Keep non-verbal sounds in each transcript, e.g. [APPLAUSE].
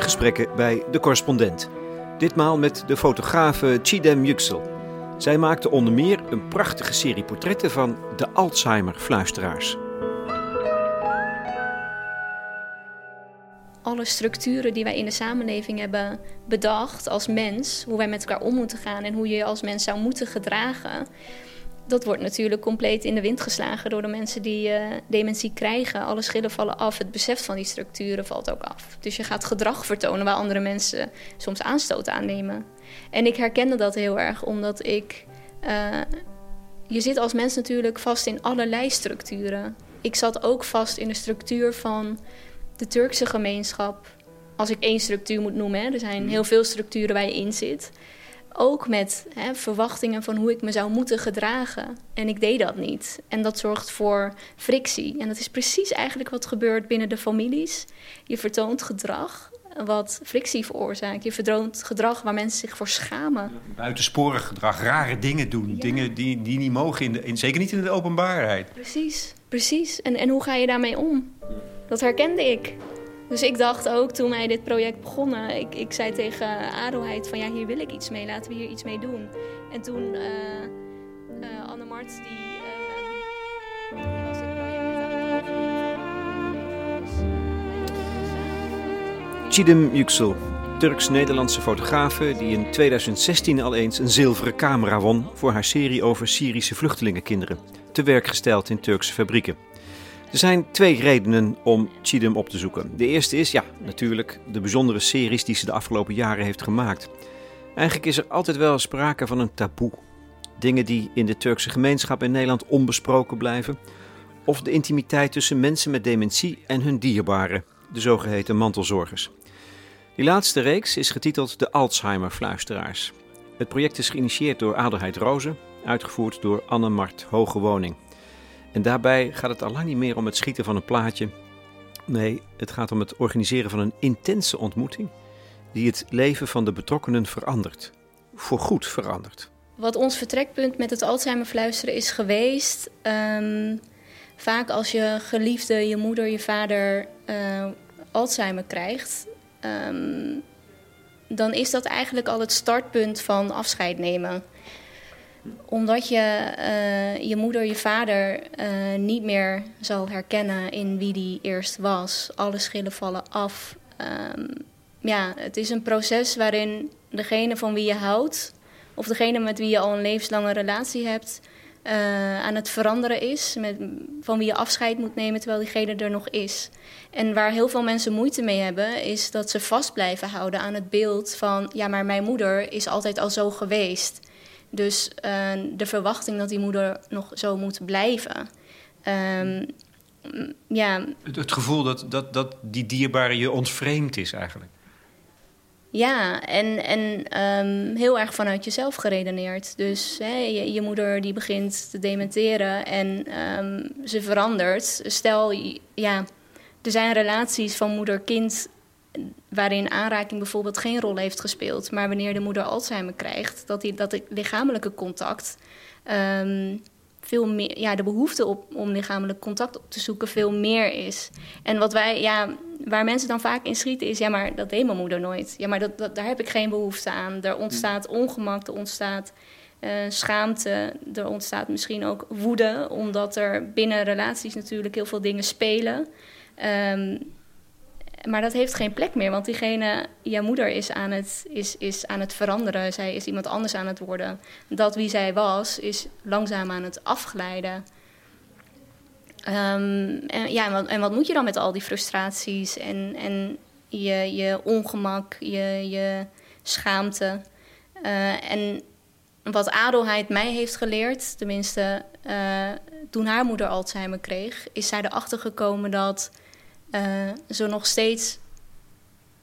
gesprekken bij De Correspondent. Ditmaal met de fotografe Chidem Yüksel. Zij maakte onder meer een prachtige serie portretten van de Alzheimer-fluisteraars. alle structuren die wij in de samenleving hebben bedacht als mens, hoe wij met elkaar om moeten gaan en hoe je je als mens zou moeten gedragen, dat wordt natuurlijk compleet in de wind geslagen door de mensen die uh, dementie krijgen. Alle schillen vallen af, het besef van die structuren valt ook af. Dus je gaat gedrag vertonen waar andere mensen soms aanstoot aannemen. En ik herkende dat heel erg, omdat ik. Uh, je zit als mens natuurlijk vast in allerlei structuren. Ik zat ook vast in de structuur van de Turkse gemeenschap. Als ik één structuur moet noemen, hè, er zijn mhm. heel veel structuren waar je in zit. Ook met hè, verwachtingen van hoe ik me zou moeten gedragen. En ik deed dat niet. En dat zorgt voor frictie. En dat is precies eigenlijk wat gebeurt binnen de families. Je vertoont gedrag wat frictie veroorzaakt. Je vertoont gedrag waar mensen zich voor schamen. Buitensporig gedrag, rare dingen doen. Dingen die, die niet mogen, in, de, in zeker niet in de openbaarheid. Precies, precies. En, en hoe ga je daarmee om? Dat herkende ik. Dus ik dacht ook toen wij dit project begonnen, ik, ik zei tegen Adelheid van ja, hier wil ik iets mee, laten we hier iets mee doen. En toen uh, uh, Anne Mart, die, uh, die Chidem Yüksel, Turks-Nederlandse fotografe die in 2016 al eens een zilveren camera won voor haar serie over Syrische vluchtelingenkinderen, te werk gesteld in Turkse fabrieken. Er zijn twee redenen om Chidem op te zoeken. De eerste is, ja, natuurlijk de bijzondere series die ze de afgelopen jaren heeft gemaakt. Eigenlijk is er altijd wel sprake van een taboe. Dingen die in de Turkse gemeenschap in Nederland onbesproken blijven. Of de intimiteit tussen mensen met dementie en hun dierbaren, de zogeheten mantelzorgers. Die laatste reeks is getiteld De Alzheimer-fluisteraars. Het project is geïnitieerd door Adelheid Rozen, uitgevoerd door Anne Mart Hogewoning. En daarbij gaat het al lang niet meer om het schieten van een plaatje. Nee, het gaat om het organiseren van een intense ontmoeting die het leven van de betrokkenen verandert. Voorgoed verandert. Wat ons vertrekpunt met het Alzheimer fluisteren is geweest. Um, vaak als je geliefde, je moeder, je vader uh, Alzheimer krijgt. Um, dan is dat eigenlijk al het startpunt van afscheid nemen omdat je uh, je moeder, je vader uh, niet meer zal herkennen in wie die eerst was. Alle schillen vallen af. Um, ja, het is een proces waarin degene van wie je houdt, of degene met wie je al een levenslange relatie hebt, uh, aan het veranderen is. Met, van wie je afscheid moet nemen terwijl diegene er nog is. En waar heel veel mensen moeite mee hebben, is dat ze vast blijven houden aan het beeld van: ja, maar mijn moeder is altijd al zo geweest. Dus uh, de verwachting dat die moeder nog zo moet blijven. Um, ja. Het, het, gevoel dat, dat, dat die dierbare je ontvreemd is eigenlijk. Ja, en, en um, heel erg vanuit jezelf geredeneerd. Dus hè, je, je, moeder die begint te dementeren en um, ze verandert. Stel, ja, er zijn relaties van moeder-kind waarin aanraking bijvoorbeeld geen rol heeft gespeeld. Maar wanneer de moeder Alzheimer krijgt, dat, die, dat het lichamelijke contact. Um, veel meer, ja, de behoefte op, om lichamelijk contact op te zoeken veel meer is. En wat wij, ja, waar mensen dan vaak in schieten is, ja, maar dat deed mijn moeder nooit. Ja, maar dat, dat daar heb ik geen behoefte aan. Er ontstaat ongemak, er ontstaat uh, schaamte, er ontstaat misschien ook woede, omdat er binnen relaties natuurlijk heel veel dingen spelen. Um, maar dat heeft geen plek meer, want diegene, jouw moeder is aan, het, is, is aan het veranderen. Zij is iemand anders aan het worden. Dat wie zij was, is langzaam aan het afglijden. Um, en, ja, en wat, moet je dan met al die frustraties en, en je, je ongemak, je, je schaamte? Uh, en wat adelheid mij heeft geleerd, tenminste uh, toen haar moeder Alzheimer kreeg, is zij erachter gekomen dat uh, zo nog steeds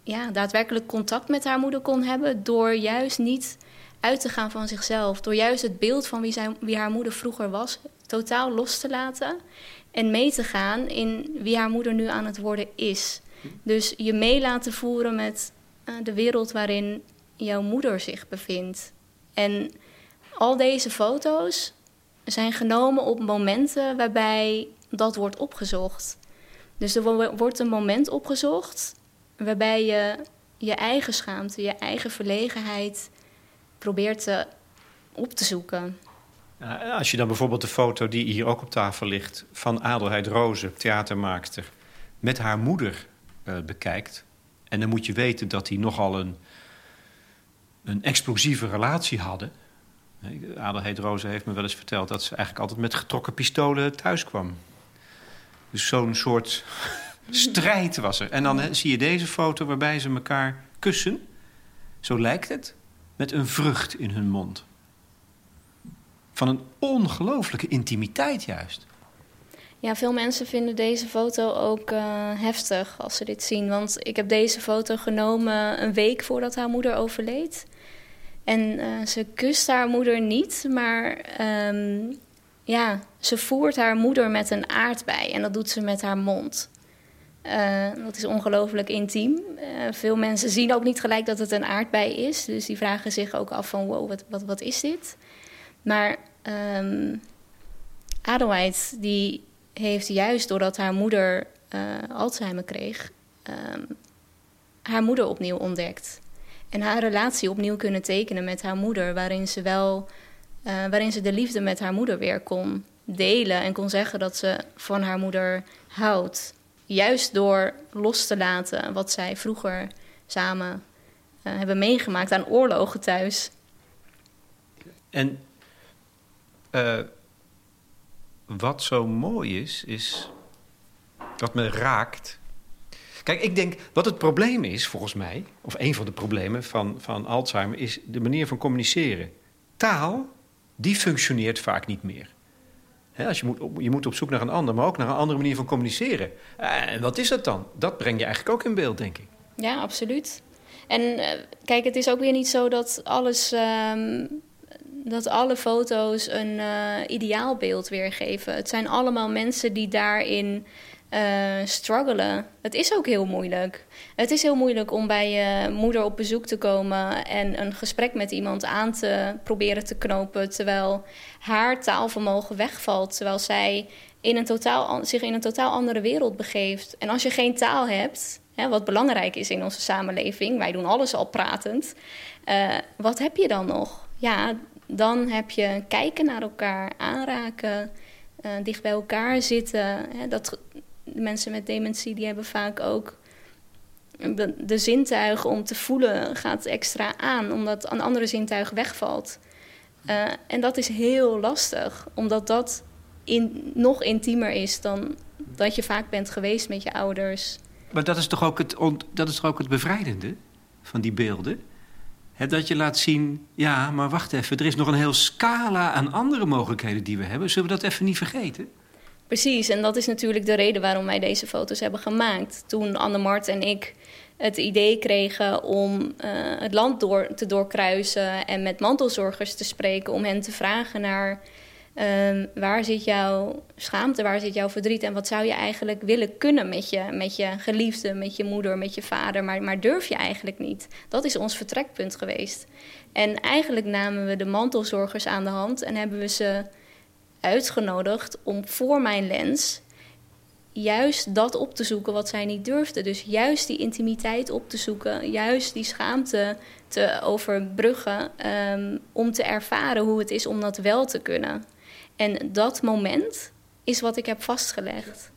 ja, daadwerkelijk contact met haar moeder kon hebben. Door juist niet uit te gaan van zichzelf. Door juist het beeld van wie, zijn, wie haar moeder vroeger was totaal los te laten. En mee te gaan in wie haar moeder nu aan het worden is. Dus je mee laten voeren met uh, de wereld waarin jouw moeder zich bevindt. En al deze foto's zijn genomen op momenten waarbij dat wordt opgezocht. Dus er wordt een moment opgezocht waarbij je je eigen schaamte, je eigen verlegenheid probeert te, op te zoeken. Als je dan bijvoorbeeld de foto die hier ook op tafel ligt... van Adelheid Roze, theatermaakster, met haar moeder uh, bekijkt... en dan moet je weten dat die nogal een, een explosieve relatie hadden... Adelheid Roze heeft me wel eens verteld dat ze eigenlijk altijd met getrokken pistolen thuis kwam. Dus zo'n soort [LAUGHS] strijd was er. En dan zie je deze foto waarbij ze elkaar kussen. Zo lijkt het. Met een vrucht in hun mond. Van een ongelooflijke intimiteit juist. Ja, veel mensen vinden deze foto ook uh, heftig als ze dit zien. Want ik heb deze foto genomen een week voordat haar moeder overleed. En uh, ze kust haar moeder niet, maar um, ja, ze voert haar moeder met een aardbei. En dat doet ze met haar mond. Uh, dat is ongelooflijk intiem. Uh, veel mensen zien ook niet gelijk dat het een aardbei is. Dus die vragen zich ook af van wow, wat, wat, wat is dit? Maar um, Adelheid die heeft juist doordat haar moeder uh, Alzheimer kreeg... Um, haar moeder opnieuw ontdekt. En haar relatie opnieuw kunnen tekenen met haar moeder... waarin ze wel waarin ze de liefde met haar moeder weer kon delen... en kon zeggen dat ze van haar moeder houdt juist door los te laten wat zij vroeger samen uh, hebben meegemaakt aan oorlogen thuis. En uh, wat zo mooi is, is wat me raakt. Kijk, ik denk wat het probleem is, volgens mij, of een van de problemen van, van Alzheimer, is de manier van communiceren. Taal, die functioneert vaak niet meer als je, moet, je moet op zoek naar een ander, maar ook naar een andere manier van communiceren. En wat is dat dan? Dat breng je eigenlijk ook in beeld, denk ik. Ja, absoluut. En uh, kijk, het is ook weer niet zo dat alles. Um, dat alle foto's een uh, ideaalbeeld weergeven. Het zijn allemaal mensen die daarin uh, struggelen. Het is ook heel moeilijk. Het is heel moeilijk om bij je moeder op bezoek te komen en een gesprek met iemand aan te proberen te knopen, terwijl haar taalvermogen wegvalt, terwijl zij in een totaal, zich in een totaal andere wereld begeeft. En als je geen taal hebt, hè, wat belangrijk is in onze samenleving, wij doen alles al pratend, uh, wat heb je dan nog? Ja, dan heb je kijken naar elkaar, aanraken, uh, dicht bij elkaar zitten. Hè, dat, mensen met dementie die hebben vaak ook de, de zintuigen om te voelen gaat extra aan, omdat een andere zintuig wegvalt. Uh, en dat is heel lastig, omdat dat in, nog intiemer is dan dat je vaak bent geweest met je ouders. Maar dat is toch ook het, dat is toch ook het bevrijdende van die beelden? Dat je laat zien, ja, maar wacht even, er is nog een heel scala aan andere mogelijkheden die we hebben. Zullen we dat even niet vergeten? Precies, en dat is natuurlijk de reden waarom wij deze foto's hebben gemaakt. Toen Anne-Mart en ik het idee kregen om uh, het land door, te doorkruisen en met mantelzorgers te spreken, om hen te vragen naar uh, waar zit jouw schaamte, waar zit jouw verdriet en wat zou je eigenlijk willen kunnen met je, met je geliefde, met je moeder, met je vader, maar, maar durf je eigenlijk niet. Dat is ons vertrekpunt geweest. En eigenlijk namen we de mantelzorgers aan de hand en hebben we ze uitgenodigd om voor mijn lens juist dat op te zoeken wat zij niet durfde. Dus juist die intimiteit op te zoeken, juist die schaamte te overbruggen, um, om te ervaren hoe het is om dat wel te kunnen. En dat moment is wat ik heb vastgelegd.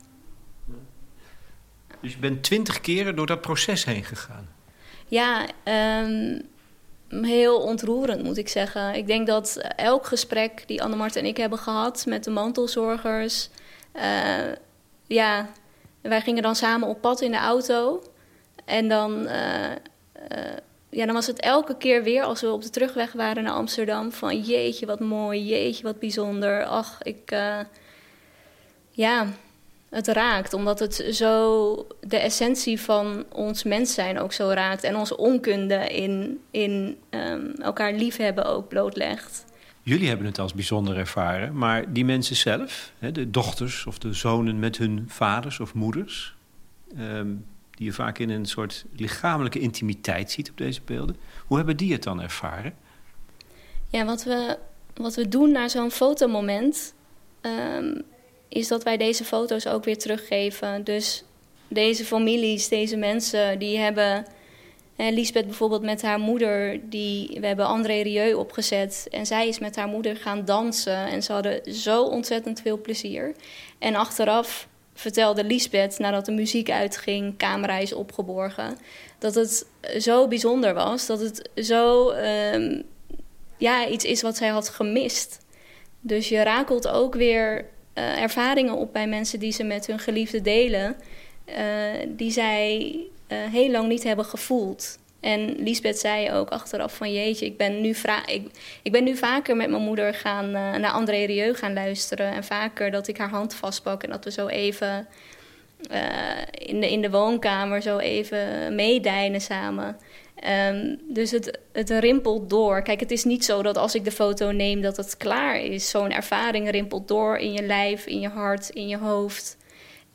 Dus je bent twintig keren door dat proces heen gegaan? Ja, um, heel ontroerend, moet ik zeggen. Ik denk dat elk gesprek die Annemart en ik hebben gehad met de mantelzorgers... Uh, ja, wij gingen dan samen op pad in de auto. En dan, uh, uh, ja, dan was het elke keer weer als we op de terugweg waren naar Amsterdam... van jeetje, wat mooi, jeetje, wat bijzonder. Ach, ik... ja, het raakt. Omdat het zo de essentie van ons mens zijn ook zo raakt. En onze onkunde in, in um, elkaar liefhebben ook blootlegt. Jullie hebben het als bijzonder ervaren, maar die mensen zelf, de dochters of de zonen met hun vaders of moeders, um, die je vaak in een soort lichamelijke intimiteit ziet op deze beelden, hoe hebben die het dan ervaren? Ja, wat we, wat we doen na zo'n fotomoment, um, is dat wij deze foto's ook weer teruggeven. Dus deze families, deze mensen, die hebben En Lisbeth bijvoorbeeld met haar moeder, die, we hebben André Rieu opgezet. En zij is met haar moeder gaan dansen. En ze hadden zo ontzettend veel plezier. En achteraf vertelde Lisbeth, nadat de muziek uitging, camera is opgeborgen, dat het zo bijzonder was. Dat het zo ehm, ja, iets is wat zij had gemist. Dus je rakelt ook weer uh, ervaringen op bij mensen die ze met hun geliefde delen, uh, die zij uh, heel lang niet hebben gevoeld. En Lisbeth zei ook achteraf van jeetje, ik ben nu, ik, ik ben nu vaker met mijn moeder gaan, naar André Rieu gaan luisteren. En vaker dat ik haar hand vastpak en dat we zo even in, de, in de woonkamer zo even meedijnen samen. Um, dus het, het rimpelt door. Kijk, het is niet zo dat als ik de foto neem dat het klaar is. Zo'n ervaring rimpelt door in je lijf, in je hart, in je hoofd.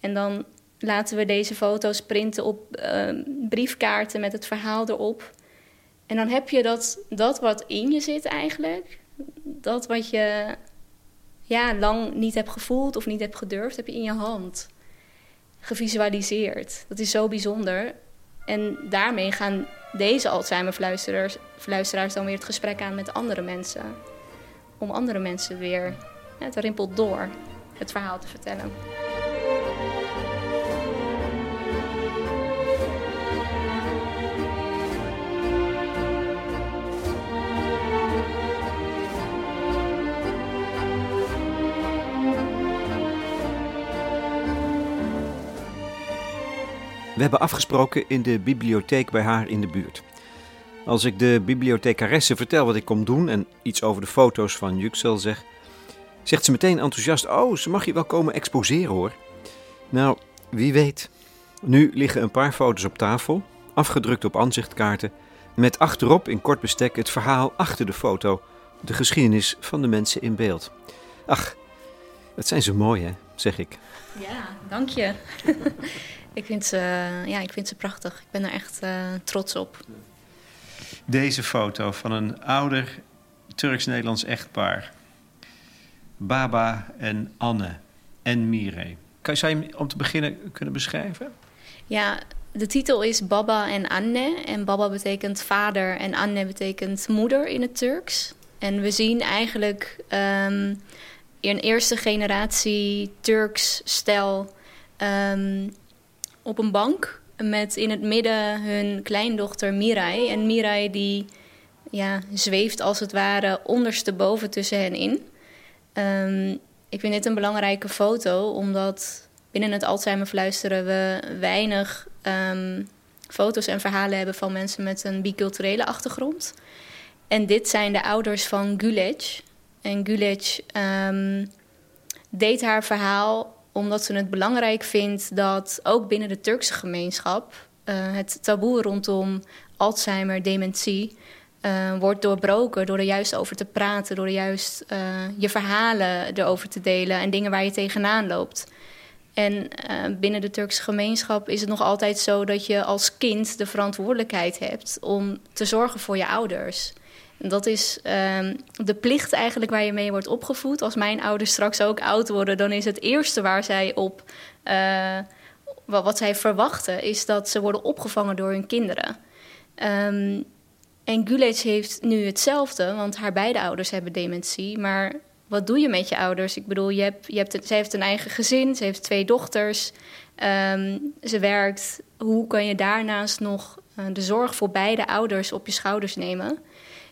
En dan laten we deze foto's printen op uh, briefkaarten met het verhaal erop. En dan heb je dat, dat wat in je zit eigenlijk. Dat wat je ja, lang niet hebt gevoeld of niet hebt gedurfd, heb je in je hand. Gevisualiseerd. Dat is zo bijzonder. En daarmee gaan deze Alzheimer-fluisteraars dan weer het gesprek aan met andere mensen. Om andere mensen weer, het rimpelt door, het verhaal te vertellen. We hebben afgesproken in de bibliotheek bij haar in de buurt. Als ik de bibliothecaresse vertel wat ik kom doen en iets over de foto's van Yüksel zeg, zegt ze meteen enthousiast: Oh, ze mag je wel komen exposeren hoor. Nou, wie weet. Nu liggen een paar foto's op tafel, afgedrukt op aanzichtkaarten, met achterop in kort bestek het verhaal achter de foto, de geschiedenis van de mensen in beeld. Ach, dat zijn ze mooi hè, zeg ik. Ja, dank je. [LAUGHS] Ik vind ze, ja, ik vind ze prachtig. Ik ben er echt uh, trots op. Deze foto van een ouder Turks-Nederlands echtpaar. Baba en Anne en Mire. Kan, zou je hem om te beginnen kunnen beschrijven? Ja, de titel is Baba en Anne. En Baba betekent vader en Anne betekent moeder in het Turks. En we zien eigenlijk um, een eerste generatie Turks stel um, op een bank met in het midden hun kleindochter Mirai. En Mirai die ja, zweeft als het ware ondersteboven tussen hen in. Um, ik vind dit een belangrijke foto, omdat binnen het Alzheimer fluisteren we weinig um, foto's en verhalen hebben van mensen met een biculturele achtergrond. En dit zijn de ouders van Gulej. En Gulej um, deed haar verhaal omdat ze het belangrijk vindt dat ook binnen de Turkse gemeenschap uh, het taboe rondom Alzheimer, dementie, uh, wordt doorbroken door er juist over te praten, door er juist uh, je verhalen erover te delen en dingen waar je tegenaan loopt. En binnen de Turkse gemeenschap is het nog altijd zo dat je als kind de verantwoordelijkheid hebt om te zorgen voor je ouders. Dat is um, de plicht eigenlijk waar je mee wordt opgevoed. Als mijn ouders straks ook oud worden, dan is het eerste waar zij op. Uh, wat zij verwachten, is dat ze worden opgevangen door hun kinderen. Um, en Gulej heeft nu hetzelfde, want haar beide ouders hebben dementie. Maar wat doe je met je ouders? Ik bedoel, je hebt, je hebt, zij heeft een eigen gezin, ze heeft twee dochters, um, ze werkt. Hoe kan je daarnaast nog uh, de zorg voor beide ouders op je schouders nemen?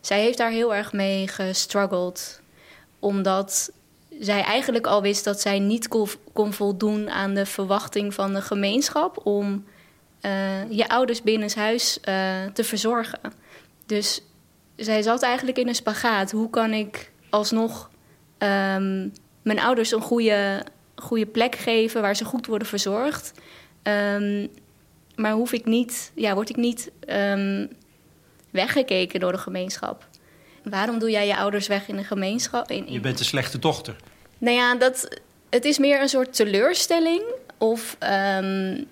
zij heeft daar heel erg mee gestruggeld. Omdat zij eigenlijk al wist dat zij niet kon, voldoen aan de verwachting van de gemeenschap om uh, je ouders binnen huis uh, te verzorgen. Dus zij zat eigenlijk in een spagaat. Hoe kan ik alsnog um, mijn ouders een goede, goede plek geven waar ze goed worden verzorgd? Um, maar hoef ik niet, ja, word ik niet um, weggekeken door de gemeenschap. Waarom doe jij je ouders weg in de gemeenschap? In, Je bent een slechte dochter. Nou ja, dat, het is meer een soort teleurstelling of um,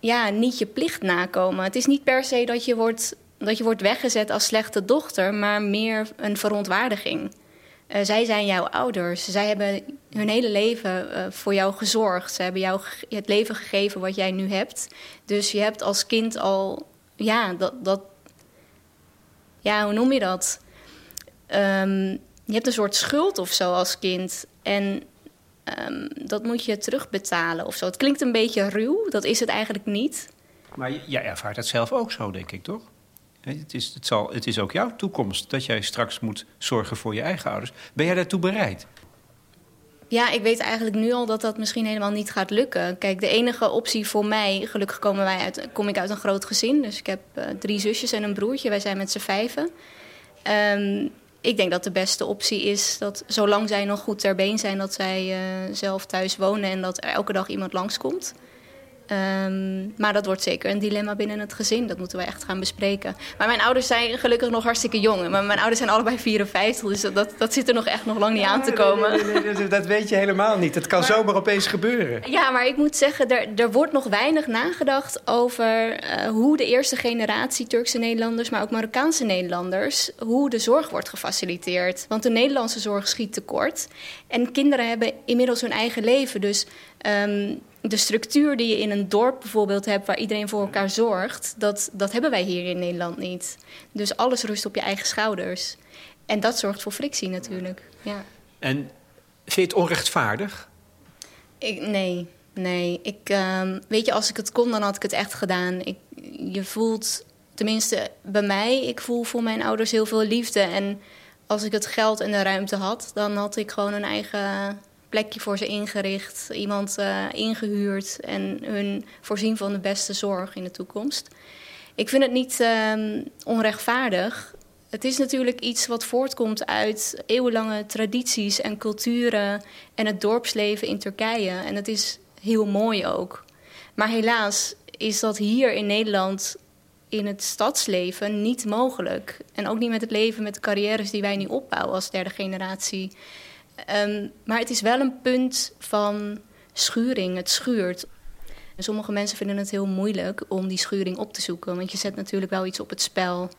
ja, niet je plicht nakomen. Het is niet per se dat je, wordt, dat je wordt weggezet als slechte dochter, maar meer een verontwaardiging. Uh, zij zijn jouw ouders. Zij hebben hun hele leven uh, voor jou gezorgd. Ze hebben jou het leven gegeven wat jij nu hebt. Dus je hebt als kind al ja, dat, dat. Ja, hoe noem je dat? Ehm, je hebt een soort schuld of zo als kind. En ehm, dat moet je terugbetalen of zo. Het klinkt een beetje ruw, dat is het eigenlijk niet. Maar jij ervaart het zelf ook zo, denk ik, toch? Het is, het, zal, het is ook jouw toekomst dat jij straks moet zorgen voor je eigen ouders. Ben jij daartoe bereid? Ja, ik weet eigenlijk nu al dat dat misschien helemaal niet gaat lukken. Kijk, de enige optie voor mij, gelukkig komen wij uit, kom ik uit een groot gezin. Dus ik heb uh, drie zusjes en een broertje. Wij zijn met z'n vijven. Um, ik denk dat de beste optie is dat zolang zij nog goed ter been zijn, dat zij uh, zelf thuis wonen en dat er elke dag iemand langskomt. Um, maar dat wordt zeker een dilemma binnen het gezin. Dat moeten we echt gaan bespreken. Maar mijn ouders zijn gelukkig nog hartstikke jong. Maar mijn ouders zijn allebei 54. Dus dat, dat zit er nog echt nog lang niet aan te komen. Nee, nee, nee, dat weet je helemaal niet. Het kan zomaar opeens gebeuren. Ja, maar ik moet zeggen, er, er wordt nog weinig nagedacht over uh, hoe de eerste generatie Turkse Nederlanders, maar ook Marokkaanse Nederlanders, hoe de zorg wordt gefaciliteerd. Want de Nederlandse zorg schiet tekort. En kinderen hebben inmiddels hun eigen leven. Dus um, de structuur die je in een dorp bijvoorbeeld hebt, waar iedereen voor elkaar zorgt, dat, dat hebben wij hier in Nederland niet. Dus alles rust op je eigen schouders. En dat zorgt voor frictie natuurlijk. Ja. En vind je het onrechtvaardig? Ik, nee, nee. Ik, um, weet je, als ik het kon, dan had ik het echt gedaan. Ik, je voelt, tenminste bij mij, ik voel voor mijn ouders heel veel liefde. En als ik het geld en de ruimte had, dan had ik gewoon een eigen plekje voor ze ingericht, iemand uh, ingehuurd en hun voorzien van de beste zorg in de toekomst. Ik vind het niet um, onrechtvaardig. Het is natuurlijk iets wat voortkomt uit eeuwenlange tradities en culturen en het dorpsleven in Turkije. En het is heel mooi ook. Maar helaas is dat hier in Nederland in het stadsleven niet mogelijk. En ook niet met het leven, met de carrières die wij nu opbouwen als derde generatie. Um, maar het is wel een punt van schuring. Het schuurt. En sommige mensen vinden het heel moeilijk om die schuring op te zoeken. Want je zet natuurlijk wel iets op het spel.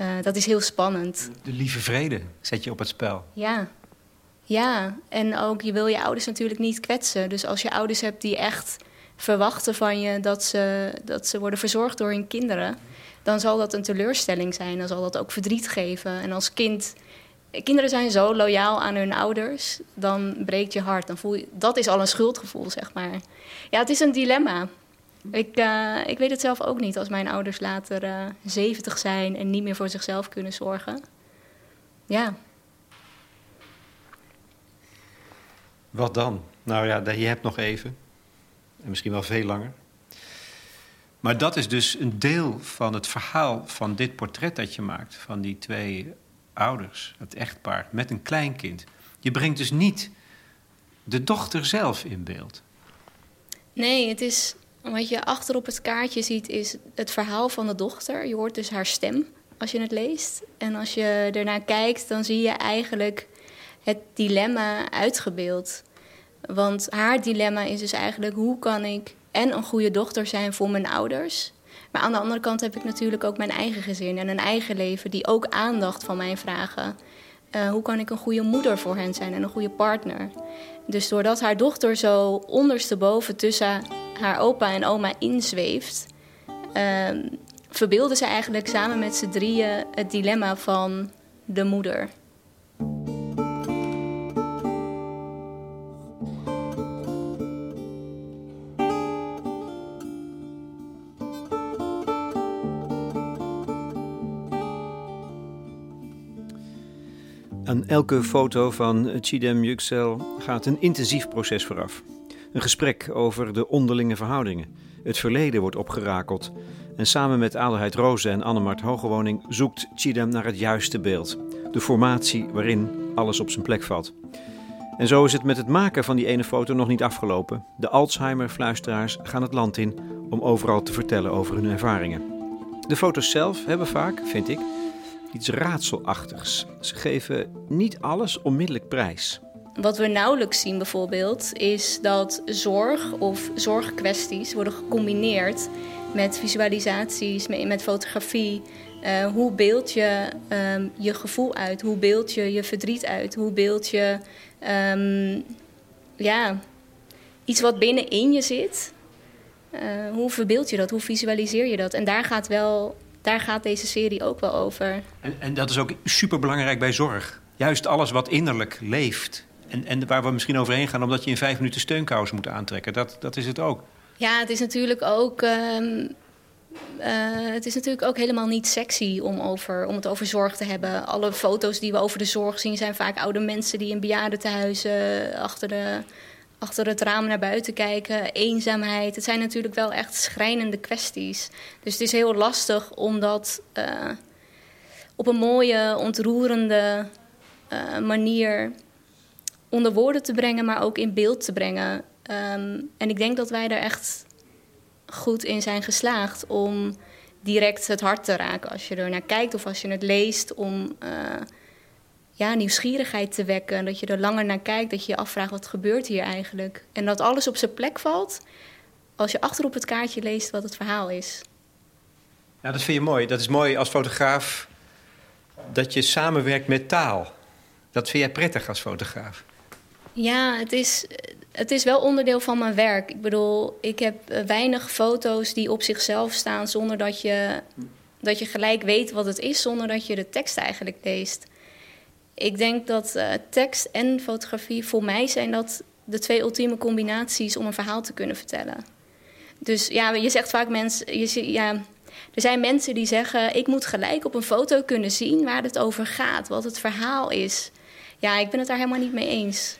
Uh, dat is heel spannend. De lieve vrede zet je op het spel. Ja. Ja, en ook je wil je ouders natuurlijk niet kwetsen. Dus als je ouders hebt die echt verwachten van je dat ze, dat ze worden verzorgd door hun kinderen, dan zal dat een teleurstelling zijn. Dan zal dat ook verdriet geven. En als kind kinderen zijn zo loyaal aan hun ouders, dan breekt je hart. Dan voel je, dat is al een schuldgevoel, zeg maar. Ja, het is een dilemma. Ik, uh, ik weet het zelf ook niet als mijn ouders later uh, eh, 70 zijn en niet meer voor zichzelf kunnen zorgen. Ja. Wat dan? Nou ja, je hebt nog even. En misschien wel veel langer. Maar dat is dus een deel van het verhaal van dit portret dat je maakt. Van die twee ouders, het echtpaar, met een kleinkind. Je brengt dus niet de dochter zelf in beeld. Nee, het is wat je achter op het kaartje ziet, is het verhaal van de dochter. Je hoort dus haar stem als je het leest. En als je ernaar kijkt, dan zie je eigenlijk het dilemma uitgebeeld. Want haar dilemma is dus eigenlijk: hoe kan ik en een goede dochter zijn voor mijn ouders? Maar aan de andere kant heb ik natuurlijk ook mijn eigen gezin en een eigen leven die ook aandacht van mij vragen. Uh, hoe kan ik een goede moeder voor hen zijn en een goede partner? Dus doordat haar dochter zo ondersteboven tussen haar opa en oma inzweeft, uh, verbeelden ze eigenlijk samen met z'n drieën het dilemma van de moeder. Elke foto van Chidem Yüksel gaat een intensief proces vooraf. Een gesprek over de onderlinge verhoudingen. Het verleden wordt opgerakeld. En samen met Adelheid Roze en Annemart Hogewoning zoekt Chidem naar het juiste beeld. De formatie waarin alles op zijn plek valt. En zo is het met het maken van die ene foto nog niet afgelopen. De Alzheimer-fluisteraars gaan het land in om overal te vertellen over hun ervaringen. De foto's zelf hebben vaak, vind ik, iets raadselachtigs. Ze geven niet alles onmiddellijk prijs. Wat we nauwelijks zien bijvoorbeeld is dat zorg of zorgkwesties worden gecombineerd met visualisaties, met fotografie. Uh, hoe beeld je um, je gevoel uit? Hoe beeld je je verdriet uit? Hoe beeld je um, ja, iets wat binnenin je zit? hoe verbeeld je dat? Hoe visualiseer je dat? En daar gaat, wel, daar gaat deze serie ook wel over. En, en dat is ook super belangrijk bij zorg. Juist alles wat innerlijk leeft. En, en waar we misschien overheen gaan, omdat je in vijf minuten steunkous moet aantrekken. Dat, dat is het ook. Ja, het is natuurlijk ook. Ehm, eh, het is natuurlijk ook helemaal niet sexy om, over, om het over zorg te hebben. Alle foto's die we over de zorg zien zijn vaak oude mensen die in bejaardentehuizen achter, de, achter het raam naar buiten kijken. Eenzaamheid. Het zijn natuurlijk wel echt schrijnende kwesties. Dus het is heel lastig om dat uh, op een mooie, ontroerende uh, manier onder woorden te brengen, maar ook in beeld te brengen. Um, en ik denk dat wij daar echt goed in zijn geslaagd om direct het hart te raken als je er naar kijkt of als je het leest. Om uh, ja, nieuwsgierigheid te wekken. Dat je er langer naar kijkt, dat je je afvraagt wat gebeurt hier eigenlijk. En dat alles op zijn plek valt als je achter op het kaartje leest wat het verhaal is. Ja, dat vind je mooi. Dat is mooi als fotograaf dat je samenwerkt met taal. Dat vind jij prettig als fotograaf? Ja, het is, het is wel onderdeel van mijn werk. Ik bedoel, ik heb eh, weinig foto's die op zichzelf staan zonder dat je, dat je gelijk weet wat het is, zonder dat je de tekst eigenlijk leest. Ik denk dat uh, tekst en fotografie voor mij zijn dat de twee ultieme combinaties om een verhaal te kunnen vertellen. Dus ja, je zegt vaak mensen, je, ja, er zijn mensen die zeggen: ik moet gelijk op een foto kunnen zien waar het over gaat, wat het verhaal is. Ja, ik ben het daar helemaal niet mee eens.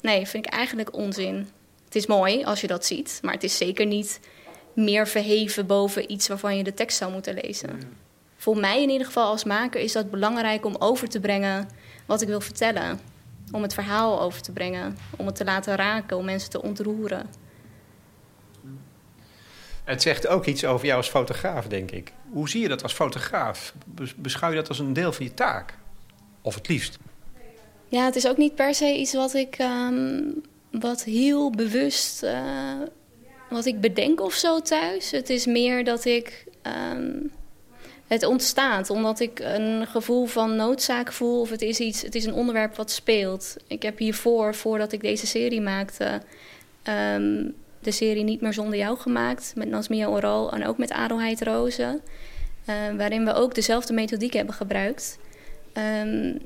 Nee, vind ik eigenlijk onzin. Het is mooi als je dat ziet, maar het is zeker niet meer verheven boven iets waarvan je de tekst zou moeten lezen. Voor mij in ieder geval als maker is dat belangrijk om over te brengen wat ik wil vertellen. Om het verhaal over te brengen, om het te laten raken, om mensen te ontroeren. Het zegt ook iets over jou als fotograaf, denk ik. Hoe zie je dat als fotograaf? Beschouw je dat als een deel van je taak? Of het liefst? Ja, het is ook niet per se iets wat ik um, wat heel bewust uh, wat ik bedenk of zo thuis. Het is meer dat ik um, het ontstaat omdat ik een gevoel van noodzaak voel of het is iets. Het is een onderwerp wat speelt. Ik heb hiervoor, voordat ik deze serie maakte, um, de serie Niet meer zonder jou gemaakt met Nasmia Oral en ook met Adelheid Rozen, uh, waarin we ook dezelfde methodiek hebben gebruikt. Um,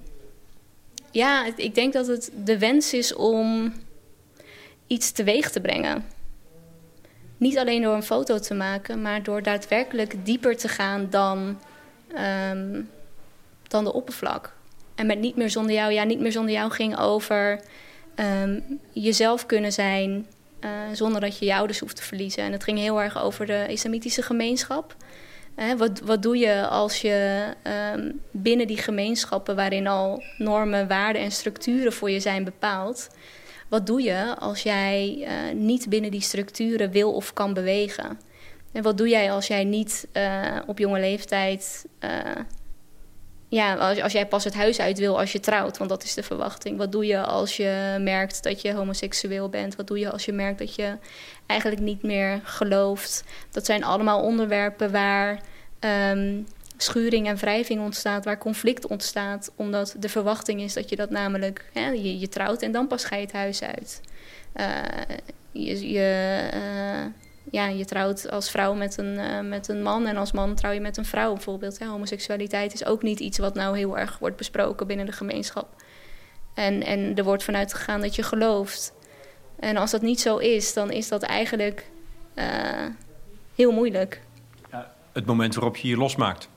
ja, ik denk dat het de wens is om iets teweeg te brengen. Niet alleen door een foto te maken, maar door daadwerkelijk dieper te gaan dan, um, dan de oppervlak. En met Niet meer zonder jou, ja, Niet meer zonder jou ging over um, jezelf kunnen zijn uh, zonder dat je je ouders hoeft te verliezen. En het ging heel erg over de islamitische gemeenschap. Wat, wat doe je als je um, binnen die gemeenschappen waarin al normen, waarden en structuren voor je zijn bepaald, wat doe je als jij uh, niet binnen die structuren wil of kan bewegen? En wat doe jij als jij niet uh, op jonge leeftijd, uh, ja, als, als jij pas het huis uit wil als je trouwt, want dat is de verwachting. Wat doe je als je merkt dat je homoseksueel bent? Wat doe je als je merkt dat je eigenlijk niet meer gelooft. Dat zijn allemaal onderwerpen waar um, schuring en wrijving ontstaat, waar conflict ontstaat, omdat de verwachting is dat je dat namelijk, hè, je, trouwt en dan pas ga je het huis uit. Uh, je, uh, ja, je trouwt als vrouw met een, uh, met een man en als man trouw je met een vrouw bijvoorbeeld. Homoseksualiteit is ook niet iets wat nou heel erg wordt besproken binnen de gemeenschap. En, en er wordt vanuit gegaan dat je gelooft. En als dat niet zo is, dan is dat eigenlijk heel moeilijk. Ja, het moment waarop je je losmaakt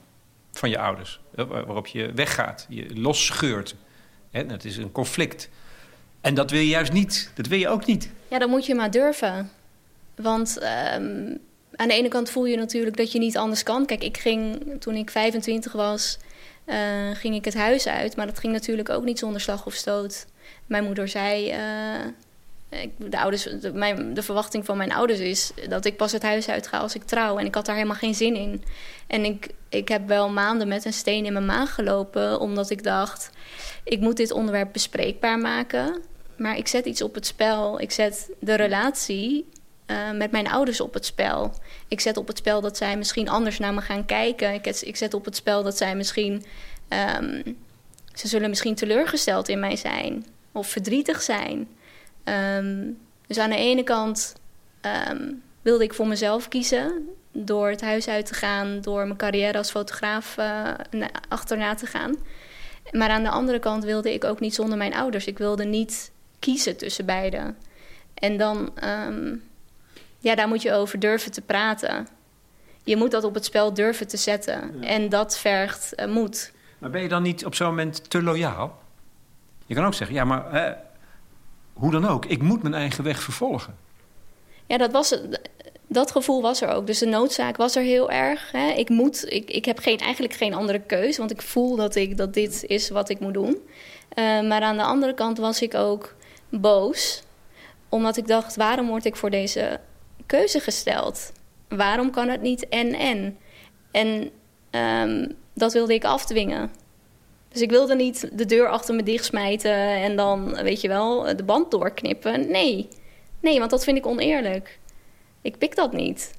van je ouders, waarop je weggaat, je losscheurt. Dat is een conflict. En dat wil je juist niet. Dat wil je ook niet. Ja, dan moet je maar durven. Want um, aan de ene kant voel je natuurlijk dat je niet anders kan. Kijk, ik ging toen ik 25 was, uh, ging ik het huis uit. Maar dat ging natuurlijk ook niet zonder slag of stoot. Mijn moeder zei. Uh, de, ouders, de, mijn, de verwachting van mijn ouders is dat ik pas het huis uit ga als ik trouw. En ik had daar helemaal geen zin in. En ik, ik heb wel maanden met een steen in mijn maag gelopen, omdat ik dacht: ik moet dit onderwerp bespreekbaar maken. Maar ik zet iets op het spel. Ik zet de relatie uh, met mijn ouders op het spel. Ik zet op het spel dat zij misschien anders naar me gaan kijken. Ik, ik zet op het spel dat zij misschien. Um, ze zullen misschien teleurgesteld in mij zijn of verdrietig zijn. Um, dus aan de ene kant um, wilde ik voor mezelf kiezen. Door het huis uit te gaan, door mijn carrière als fotograaf uh, achterna te gaan. Maar aan de andere kant wilde ik ook niet zonder mijn ouders. Ik wilde niet kiezen tussen beiden. En dan, ehm, ja, daar moet je over durven te praten. Je moet dat op het spel durven te zetten. En dat vergt uh, moed. Maar ben je dan niet op zo'n moment te loyaal? Je kan ook zeggen, ja, maar hoe dan ook, ik moet mijn eigen weg vervolgen. Ja, dat, was, dat gevoel was er ook. Dus de noodzaak was er heel erg. Hè. Ik, moet, ik, ik heb geen, eigenlijk geen andere keus, want ik voel dat, ik, dat dit is wat ik moet doen. Uh, maar aan de andere kant was ik ook boos, omdat ik dacht: waarom word ik voor deze keuze gesteld? Waarom kan het niet en-en? En um, dat wilde ik afdwingen. Dus ik wilde niet de deur achter me dichtsmijten en dan, weet je wel, de band doorknippen. Nee, nee, want dat vind ik oneerlijk. Ik pik dat niet.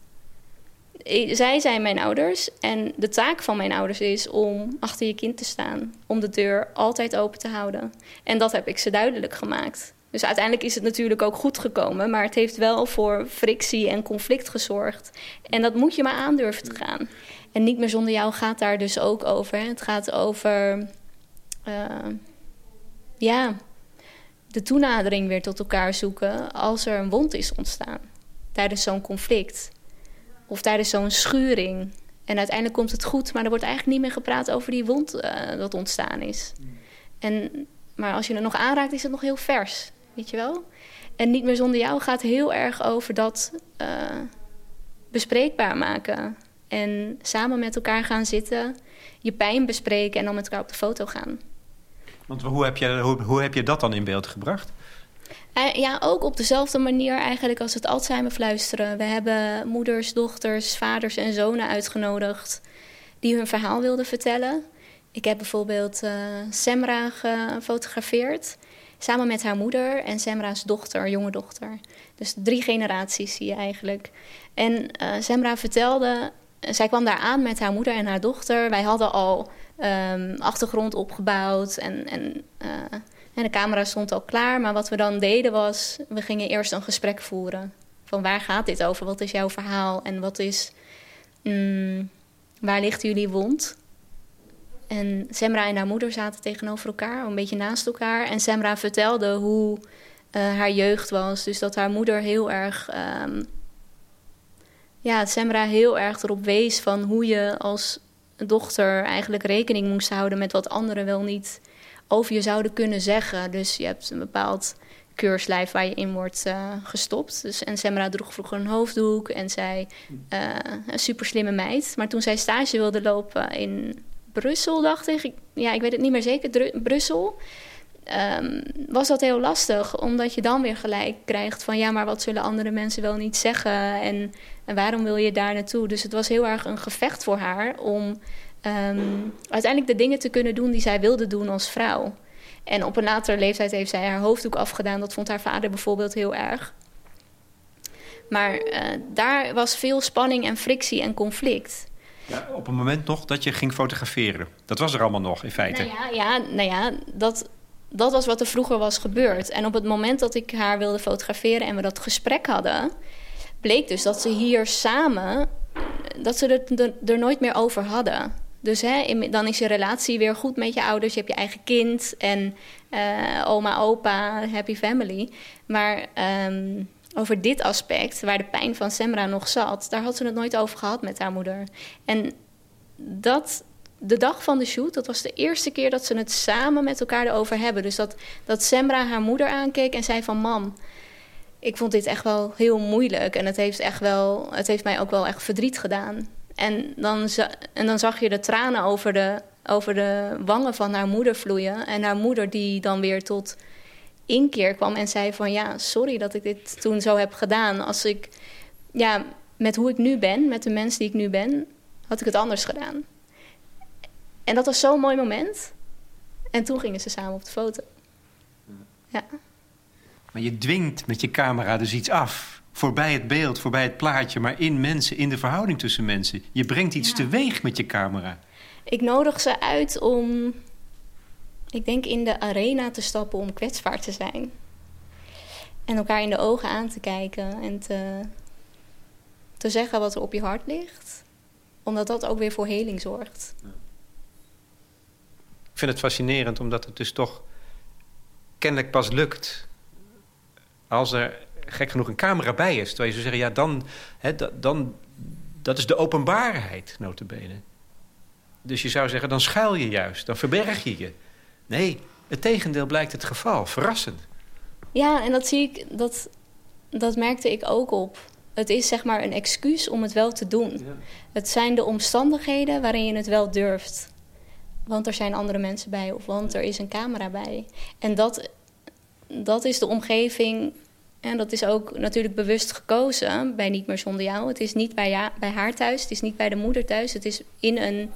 Zij zijn mijn ouders en de taak van mijn ouders is om achter je kind te staan. Om de deur altijd open te houden. En dat heb ik ze duidelijk gemaakt. Dus uiteindelijk is het natuurlijk ook goed gekomen, maar het heeft wel voor frictie en conflict gezorgd. En dat moet je maar aandurven te gaan. En niet meer zonder jou gaat daar dus ook over. Het gaat over ja, de toenadering weer tot elkaar zoeken als er een wond is ontstaan tijdens zo'n conflict of tijdens zo'n schuring. En uiteindelijk komt het goed, maar er wordt eigenlijk niet meer gepraat over die wond uh, dat ontstaan is. En, maar als je het nog aanraakt, is het nog heel vers, weet je wel? En niet meer zonder jou gaat heel erg over dat uh, bespreekbaar maken. En samen met elkaar gaan zitten, je pijn bespreken en dan met elkaar op de foto gaan. Want hoe heb je, hoe, heb je dat dan in beeld gebracht? Uh, ja, ook op dezelfde manier eigenlijk als het Alzheimer fluisteren. We hebben moeders, dochters, vaders en zonen uitgenodigd die hun verhaal wilden vertellen. Ik heb bijvoorbeeld uh, Semra gefotografeerd. Samen met haar moeder en Semra's dochter, jonge dochter. Dus drie generaties zie je eigenlijk. En uh, Semra vertelde, zij kwam daar aan met haar moeder en haar dochter. Wij hadden al um, achtergrond opgebouwd en, en, uh, en de camera stond al klaar. Maar wat we dan deden was, we gingen eerst een gesprek voeren. Van waar gaat dit over? Wat is jouw verhaal? En wat is, um, waar ligt jullie wond? En Semra en haar moeder zaten tegenover elkaar, een beetje naast elkaar. En Semra vertelde hoe uh, haar jeugd was. Dus dat haar moeder heel erg. Um, ja, Semra heel erg erop wees van hoe je als dochter eigenlijk rekening moest houden met wat anderen wel niet over je zouden kunnen zeggen. Dus je hebt een bepaald keurslijf waar je in wordt uh, gestopt. Dus, en Semra droeg vroeger een hoofddoek en zij uh, een super slimme meid. Maar toen zij stage wilde lopen in Brussel, dacht ik, ja, ik weet het niet meer zeker, Brussel. Um, was dat heel lastig, omdat je dan weer gelijk krijgt van ja, maar wat zullen andere mensen wel niet zeggen en, en waarom wil je daar naartoe? Dus het was heel erg een gevecht voor haar om um, uiteindelijk de dingen te kunnen doen die zij wilde doen als vrouw. En op een latere leeftijd heeft zij haar hoofddoek afgedaan. Dat vond haar vader bijvoorbeeld heel erg. Maar uh, daar was veel spanning en frictie en conflict. Ja, op een moment nog dat je ging fotograferen. Dat was er allemaal nog in feite. Nou ja, ja, nou ja dat, dat was wat er vroeger was gebeurd. En op het moment dat ik haar wilde fotograferen en we dat gesprek hadden, bleek dus dat ze hier samen, dat ze het er, nooit meer over hadden. Dus hè, dan is je relatie weer goed met je ouders. Je hebt je eigen kind en uh, oma, opa, happy family. Maar um, over dit aspect, waar de pijn van Semra nog zat, daar had ze het nooit over gehad met haar moeder. En dat de dag van de shoot, dat was de eerste keer dat ze het samen met elkaar erover hebben. Dus dat, dat Semra haar moeder aankeek en zei van... mam, ik vond dit echt wel heel moeilijk. En het heeft, echt wel, het heeft mij ook wel echt verdriet gedaan. En dan, en dan zag je de tranen over de, over de wangen van haar moeder vloeien. En haar moeder die dan weer tot inkeer kwam en zei van... ja, sorry dat ik dit toen zo heb gedaan. Als ik, ja, met hoe ik nu ben, met de mens die ik nu ben... had ik het anders gedaan. En dat was zo'n mooi moment. En toen gingen ze samen op de foto. Ja. Maar je dwingt met je camera dus iets af. Voorbij het beeld, voorbij het plaatje, maar in mensen, in de verhouding tussen mensen. Je brengt iets ja. teweeg met je camera. Ik nodig ze uit om, ik denk, in de arena te stappen om kwetsbaar te zijn. En elkaar in de ogen aan te kijken en te, te zeggen wat er op je hart ligt, omdat dat ook weer voor heling zorgt. Ik vind het fascinerend omdat het dus toch kennelijk pas lukt als er gek genoeg een camera bij is. Terwijl je zou zeggen, ja, dan, hè, dan, dat is de openbaarheid, notabene. Dus je zou zeggen, dan schuil je juist, dan verberg je je. Nee, het tegendeel blijkt het geval. Verrassend. Ja, en dat zie ik, dat, dat merkte ik ook op. Het is zeg maar een excuus om het wel te doen. Het zijn de omstandigheden waarin je het wel durft. Want er zijn andere mensen bij of want er is een camera bij. En dat, dat is de omgeving. En dat is ook natuurlijk bewust gekozen bij Niet meer zonder jou. Het is niet bij, ja, bij haar thuis, het is niet bij de moeder thuis. Het is in een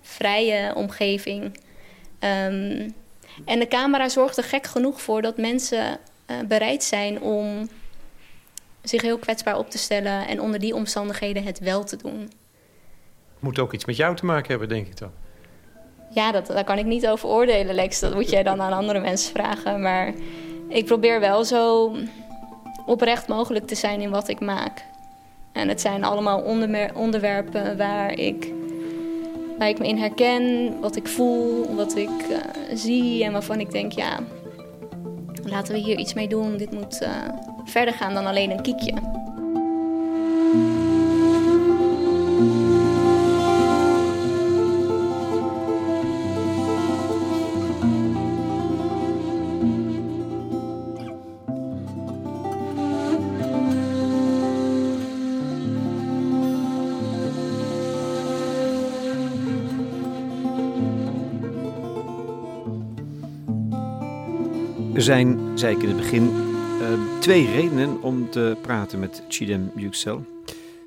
vrije omgeving. Um, en de camera zorgt er gek genoeg voor dat mensen uh, bereid zijn om zich heel kwetsbaar op te stellen en onder die omstandigheden het wel te doen. Moet ook iets met jou te maken hebben, denk ik dan. Ja, dat, daar kan ik niet over oordelen, Lex. Dat moet jij dan aan andere mensen vragen. Maar ik probeer wel zo oprecht mogelijk te zijn in wat ik maak. En het zijn allemaal onderwerpen waar ik waar ik me in herken, wat ik voel, wat ik uh, zie en waarvan ik denk, ja, laten we hier iets mee doen. Dit moet uh, verder gaan dan alleen een kiekje. Zijn, zei ik in het begin, uh, twee redenen om te praten met Chidem Yüksel.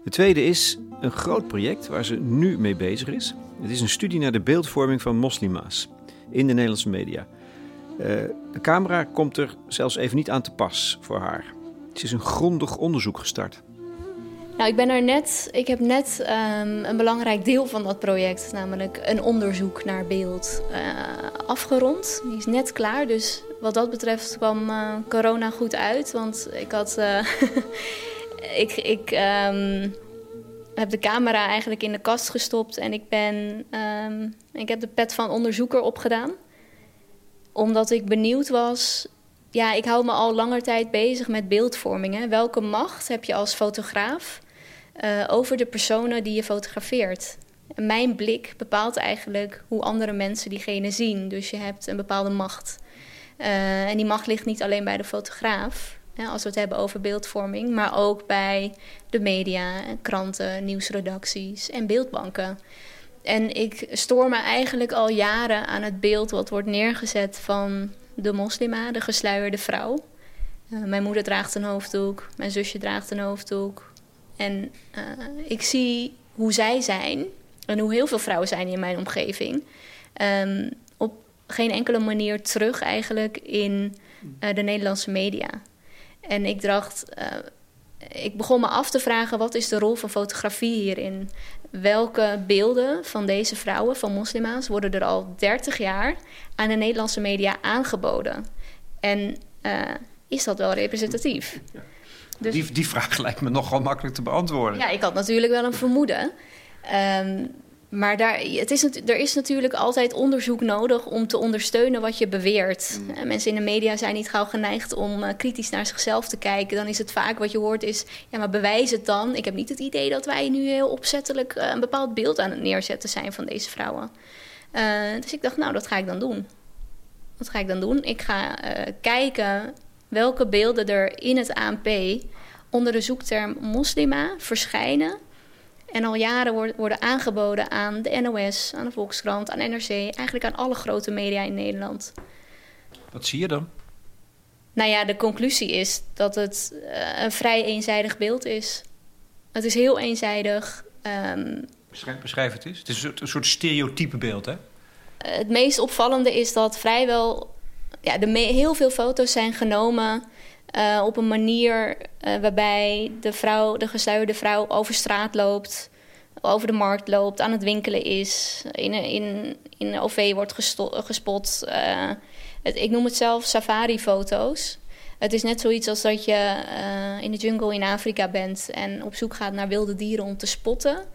De tweede is een groot project waar ze nu mee bezig is. Het is een studie naar de beeldvorming van moslima's in de Nederlandse media. Uh, de camera komt er zelfs even niet aan te pas voor haar. Ze is een grondig onderzoek gestart. Nou, ik ben er net. Ik heb net um, een belangrijk deel van dat project, namelijk een onderzoek naar beeld, uh, afgerond. Die is net klaar, dus wat dat betreft kwam uh, corona goed uit. Want ik had. Uh, [LAUGHS] ik ik um, heb de camera eigenlijk in de kast gestopt en ik ben. Um, ik heb de pet van onderzoeker opgedaan. Omdat ik benieuwd was. Ja, ik hou me al langer tijd bezig met beeldvorming. Welke macht heb je als fotograaf uh, over de personen die je fotografeert? En mijn blik bepaalt eigenlijk hoe andere mensen diegene zien. Dus je hebt een bepaalde macht. Uh, en die macht ligt niet alleen bij de fotograaf, hè, als we het hebben over beeldvorming, maar ook bij de media, kranten, nieuwsredacties en beeldbanken. En ik stoor me eigenlijk al jaren aan het beeld wat wordt neergezet van de moslima, de gesluierde vrouw. Uh, mijn moeder draagt een hoofddoek, mijn zusje draagt een hoofddoek. En uh, ik zie hoe zij zijn en hoe heel veel vrouwen zijn in mijn omgeving. Um, geen enkele manier terug eigenlijk in uh, de Nederlandse media. En ik dacht, uh, ik begon me af te vragen: wat is de rol van fotografie hierin? Welke beelden van deze vrouwen, van moslima's, worden er al 30 jaar aan de Nederlandse media aangeboden? En is dat wel representatief? Dus, die, die vraag [LAUGHS] lijkt me nogal makkelijk te beantwoorden. Ja, ik had natuurlijk wel een vermoeden. Um, maar daar, het is, er is natuurlijk altijd onderzoek nodig om te ondersteunen wat je beweert. Mm. Mensen in de media zijn niet gauw geneigd om uh, kritisch naar zichzelf te kijken. Dan is het vaak wat je hoort is, ja maar bewijs het dan. Ik heb niet het idee dat wij nu heel opzettelijk uh, een bepaald beeld aan het neerzetten zijn van deze vrouwen. Uh, dus ik dacht, nou dat ga ik dan doen. Wat ga ik dan doen? Ik ga kijken welke beelden er in het ANP onder de zoekterm moslima verschijnen en al jaren worden aangeboden aan de NOS, aan de Volkskrant, aan NRC, eigenlijk aan alle grote media in Nederland. Wat zie je dan? Nou ja, de conclusie is dat het uh, een vrij eenzijdig beeld is. Het is heel eenzijdig. Um, beschrijf, beschrijf, het eens. Het is een soort, een soort stereotype beeld, hè? het meest opvallende is dat vrijwel... Ja, de heel veel foto's zijn genomen uh, op een manier uh, waarbij de vrouw, de gesluierde vrouw over straat loopt, over de markt loopt, aan het winkelen is, in, in, in een OV wordt gespot. Uh, het, ik noem het zelf safari-foto's. Het is net zoiets als dat je eh, in de jungle in Afrika bent en op zoek gaat naar wilde dieren om te spotten.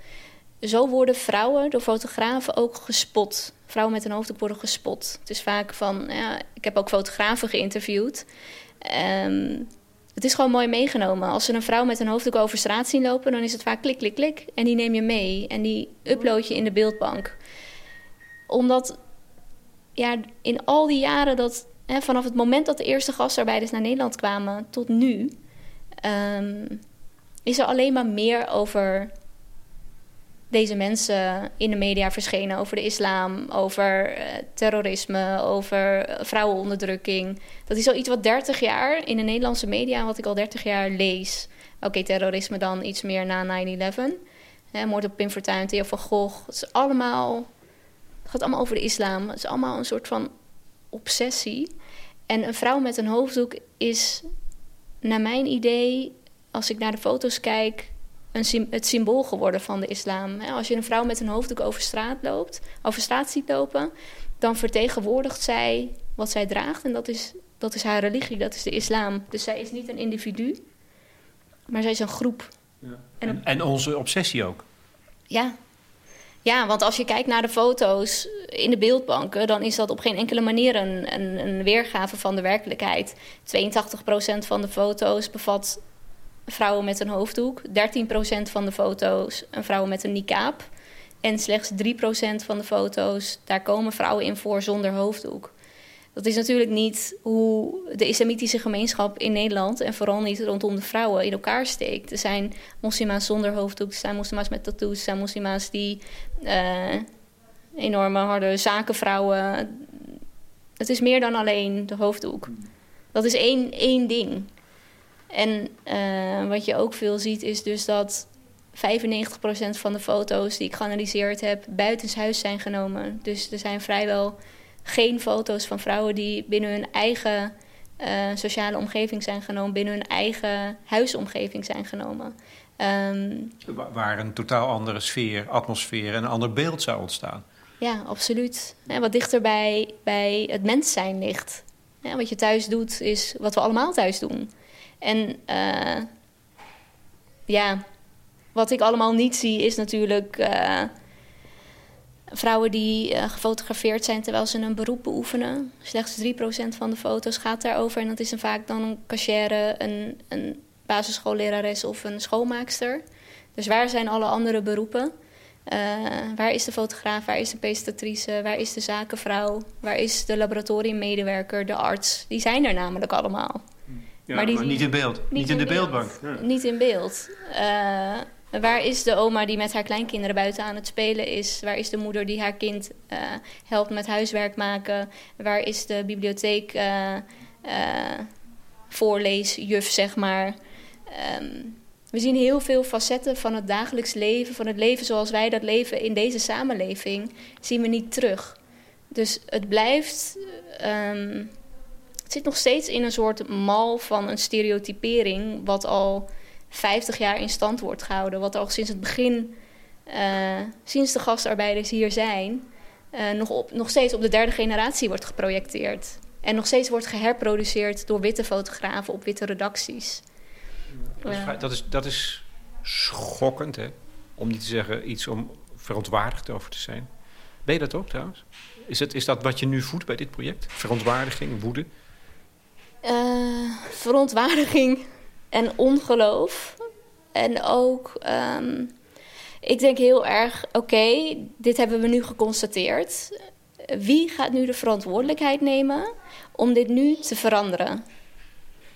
Zo worden vrouwen door fotografen ook gespot. Vrouwen met een hoofddoek worden gespot. Het is vaak van, ja, ik heb ook fotografen geïnterviewd. Ehm, het is gewoon mooi meegenomen. Als ze een vrouw met een hoofddoek over straat zien lopen, dan is het vaak klik, klik, klik. En die neem je mee en die upload je in de beeldbank. Omdat ja, in al die jaren dat, hè, vanaf het moment dat de eerste gastarbeiders naar Nederland kwamen tot nu, ehm, is er alleen maar meer over deze mensen in de media verschenen over de islam, over uh, terrorisme, over uh, vrouwenonderdrukking. Dat is al iets wat 30 jaar in de Nederlandse media, wat ik al 30 jaar lees. Oké, terrorisme dan iets meer na 9-11. Moord op Pim Fortuyn, Theo van Gogh. Het is allemaal het gaat allemaal over de islam. Het is allemaal een soort van obsessie. En een vrouw met een hoofddoek is, naar mijn idee, als ik naar de foto's kijk, een, het symbool geworden van de islam. Als je een vrouw met een hoofddoek over straat loopt, over straat ziet lopen, dan vertegenwoordigt zij wat zij draagt. En dat is, dat is haar religie, dat is de islam. Dus zij is niet een individu, maar zij is een groep. Ja. En, en onze obsessie ook. Ja, ja, want als je kijkt naar de foto's in de beeldbanken, dan is dat op geen enkele manier een, een, een weergave van de werkelijkheid. 82% van de foto's bevat vrouwen met een hoofddoek, 13% van de foto's een vrouw met een niqab. En slechts 3% van de foto's, daar komen vrouwen in voor zonder hoofddoek. Dat is natuurlijk niet hoe de islamitische gemeenschap in Nederland en vooral niet rondom de vrouwen in elkaar steekt. Er zijn moslima's zonder hoofddoek, er zijn moslima's met tattoos, er zijn moslima's die uh, enorme harde zakenvrouwen. Het is meer dan alleen de hoofddoek. Dat is één, één ding. En uh, wat je ook veel ziet is dus dat 95% van de foto's die ik geanalyseerd heb buitenshuis zijn genomen. Dus er zijn vrijwel geen foto's van vrouwen die binnen hun eigen uh, sociale omgeving zijn genomen, binnen hun eigen huisomgeving zijn genomen. Um, Waar een totaal andere sfeer, atmosfeer en een ander beeld zou ontstaan. Ja, absoluut. En wat dichter bij, bij het mens zijn ligt. Ja, wat je thuis doet, is wat we allemaal thuis doen. En uh, ja, wat ik allemaal niet zie, is natuurlijk. Uh, Vrouwen die uh, gefotografeerd zijn terwijl ze een beroep beoefenen. Slechts 3% van de foto's gaat daarover. En dat is een, vaak dan een cashier, een, een basisschoollerares of een schoonmaakster. Dus waar zijn alle andere beroepen? Waar is de fotograaf, waar is de presentatrice, waar is de zakenvrouw, waar is de laboratoriummedewerker, de arts? Die zijn er namelijk allemaal. Ja, maar, die, maar niet in beeld, niet, niet in, in, de beeldbank. Ja. Niet in beeld. Uh, Waar is de oma die met haar kleinkinderen buiten aan het spelen is? Waar is de moeder die haar kind uh, helpt met huiswerk maken? Waar is de bibliotheek uh, uh, voorleesjuf, zeg maar? Um, we zien heel veel facetten van het dagelijks leven, van het leven zoals wij dat leven in deze samenleving, zien we niet terug. Dus het blijft. Um, het zit nog steeds in een soort mal van een stereotypering, wat al 50 jaar in stand wordt gehouden. Wat al sinds het begin, uh, sinds de gastarbeiders hier zijn, uh, nog, op, nog steeds op de derde generatie wordt geprojecteerd. En nog steeds wordt geherproduceerd door witte fotografen op witte redacties. Dat is, dat is, dat is schokkend, hè? Om niet te zeggen iets om verontwaardigd over te zijn. Ben je dat ook trouwens? Is, het, is dat wat je nu voedt bij dit project? Verontwaardiging, woede? Uh, verontwaardiging en ongeloof. En ook, um, ik denk heel erg, oké, dit hebben we nu geconstateerd. Wie gaat nu de verantwoordelijkheid nemen om dit nu te veranderen?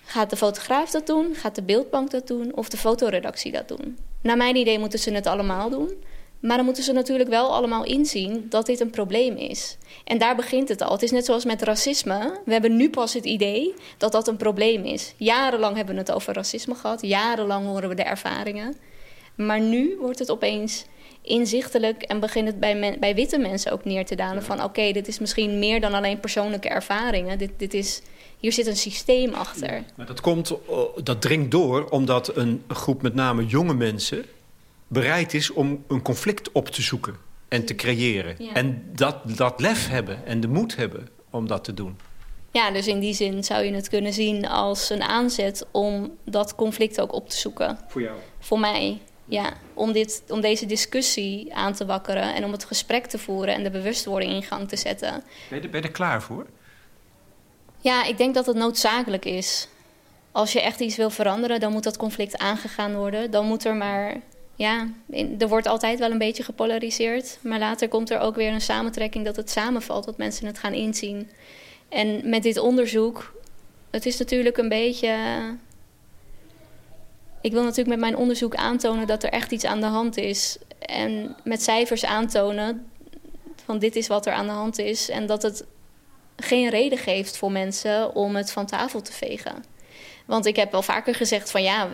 Gaat de fotograaf dat doen? Gaat de beeldbank dat doen? Of de fotoredactie dat doen? Naar mijn idee moeten ze het allemaal doen. Maar dan moeten ze natuurlijk wel allemaal inzien dat dit een probleem is. En daar begint het al. Het is net zoals met racisme. We hebben nu pas het idee dat dat een probleem is. Jarenlang hebben we het over racisme gehad. Jarenlang horen we de ervaringen. Maar nu wordt het opeens inzichtelijk en begint het bij, bij witte mensen ook neer te dalen. Van oké, dit is misschien meer dan alleen persoonlijke ervaringen. Dit, dit is, hier zit een systeem achter. maar dat, komt, dat dringt door omdat een groep met name jonge mensen bereid is om een conflict op te zoeken en te creëren. En dat, dat lef hebben en de moed hebben om dat te doen. Ja, dus in die zin zou je het kunnen zien als een aanzet om dat conflict ook op te zoeken. Voor jou? Voor mij, ja. Om, dit, om deze discussie aan te wakkeren en om het gesprek te voeren en de bewustwording in gang te zetten. Ben je, ben je er klaar voor? Ja, ik denk dat het noodzakelijk is. Als je echt iets wil veranderen, dan moet dat conflict aangegaan worden. Dan moet er maar. Ja, er wordt altijd wel een beetje gepolariseerd. Maar later komt er ook weer een samentrekking dat het samenvalt, dat mensen het gaan inzien. En met dit onderzoek, het is natuurlijk een beetje. Ik wil natuurlijk met mijn onderzoek aantonen dat er echt iets aan de hand is. En met cijfers aantonen van dit is wat er aan de hand is. En dat het geen reden geeft voor mensen om het van tafel te vegen. Want ik heb wel vaker gezegd van ja,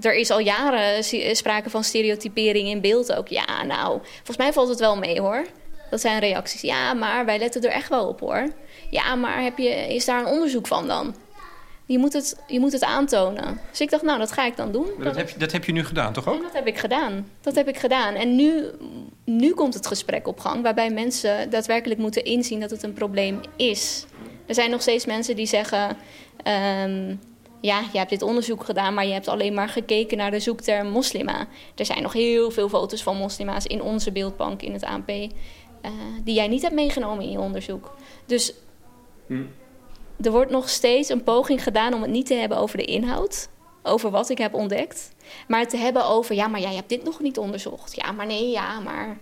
er is al jaren sprake van stereotypering in beeld ook. Ja, nou, volgens mij valt het wel mee hoor. Dat zijn reacties. Ja, maar wij letten er echt wel op hoor. Ja, maar heb je, is daar een onderzoek van dan? Je moet, het, je moet het aantonen. Dus ik dacht, nou, dat ga ik dan doen. Dat, heb je, dat heb je nu gedaan, toch ook? En dat heb ik gedaan. Dat heb ik gedaan. En nu, nu komt het gesprek op gang... waarbij mensen daadwerkelijk moeten inzien dat het een probleem is. Er zijn nog steeds mensen die zeggen... Um, ja, je hebt dit onderzoek gedaan, maar je hebt alleen maar gekeken naar de zoekterm moslima. Er zijn nog heel veel foto's van moslima's in onze beeldbank in het ANP... Uh, eh, die jij niet hebt meegenomen in je onderzoek. Dus hm. er wordt nog steeds een poging gedaan om het niet te hebben over de inhoud, over wat ik heb ontdekt, maar te hebben over, ja, maar jij hebt dit nog niet onderzocht. Ja, maar nee, ja, maar.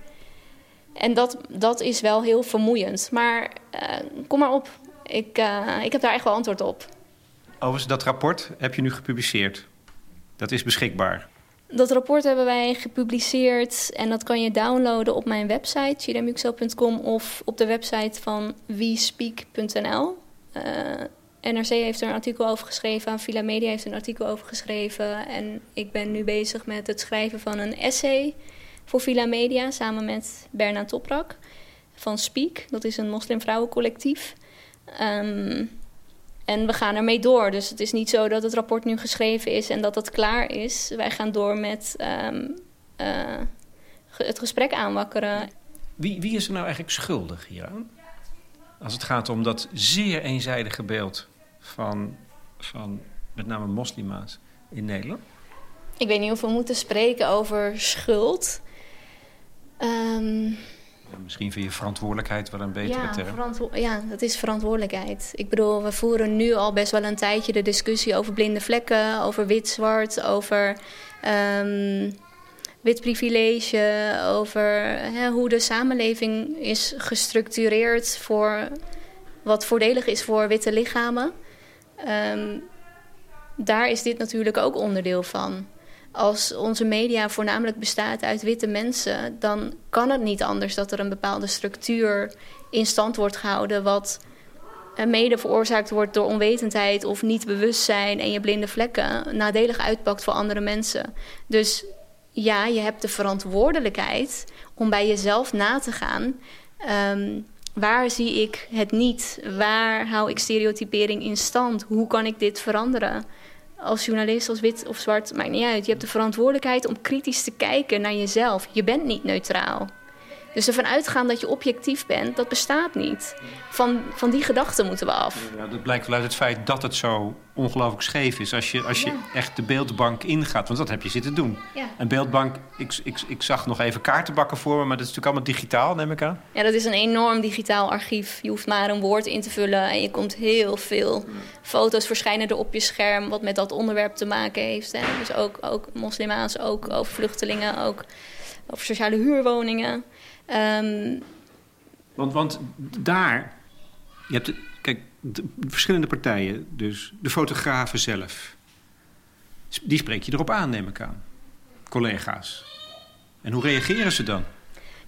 En dat, dat is wel heel vermoeiend. Maar uh, kom maar op, ik, uh, ik heb daar echt wel antwoord op. Overigens, dat rapport heb je nu gepubliceerd. Dat is beschikbaar. Dat rapport hebben wij gepubliceerd en dat kan je downloaden op mijn website, chiramuxo.com of op de website van wespeak.nl. Uh, NRC heeft er een artikel over geschreven, Villa Media heeft een artikel over geschreven en ik ben nu bezig met het schrijven van een essay voor Villa Media samen met Berna Toprak van Speak. Dat is een moslimvrouwencollectief. Um, en we gaan ermee door. Dus het is niet zo dat het rapport nu geschreven is en dat het klaar is. Wij gaan door met um, uh, het gesprek aanwakkeren. Wie, wie is er nou eigenlijk schuldig hieraan? Als het gaat om dat zeer eenzijdige beeld van, van met name moslima's in Nederland? Ik weet niet of we moeten spreken over schuld. Um, misschien vind je verantwoordelijkheid wel een betere ja, term. Ja, dat is verantwoordelijkheid. Ik bedoel, we voeren nu al best wel een tijdje de discussie over blinde vlekken, over wit-zwart, over um, wit privilege, over hè, hoe de samenleving is gestructureerd voor wat voordelig is voor witte lichamen. Um, daar is dit natuurlijk ook onderdeel van als onze media voornamelijk bestaat uit witte mensen, dan kan het niet anders dat er een bepaalde structuur in stand wordt gehouden, wat eh, mede veroorzaakt wordt door onwetendheid of niet bewustzijn en je blinde vlekken nadelig uitpakt voor andere mensen. Dus ja, je hebt de verantwoordelijkheid om bij jezelf na te gaan. Um, waar zie ik het niet? Waar hou ik stereotypering in stand? Hoe kan ik dit veranderen? Als journalist, als wit of zwart, maakt niet uit. Je hebt de verantwoordelijkheid om kritisch te kijken naar jezelf. Je bent niet neutraal. Dus ervan uitgaan dat je objectief bent, dat bestaat niet. Van, van die gedachten moeten we af. Ja, dat blijkt wel uit het feit dat het zo ongelooflijk scheef is. Als je, als je echt de beeldbank ingaat, want dat heb je zitten doen. Ja. Een beeldbank, ik, ik, ik zag nog even kaartenbakken voor me, maar dat is natuurlijk allemaal digitaal, neem ik aan. Ja, dat is een enorm digitaal archief. Je hoeft maar een woord in te vullen en je komt heel veel foto's verschijnen er op je scherm, wat met dat onderwerp te maken heeft. Hè. Dus ook, ook moslima's, ook over vluchtelingen, ook over sociale huurwoningen. Um, want, want daar, je hebt, kijk, de verschillende partijen, dus de fotografen zelf, die spreek je erop aan, neem ik aan. Collega's. En hoe reageren ze dan?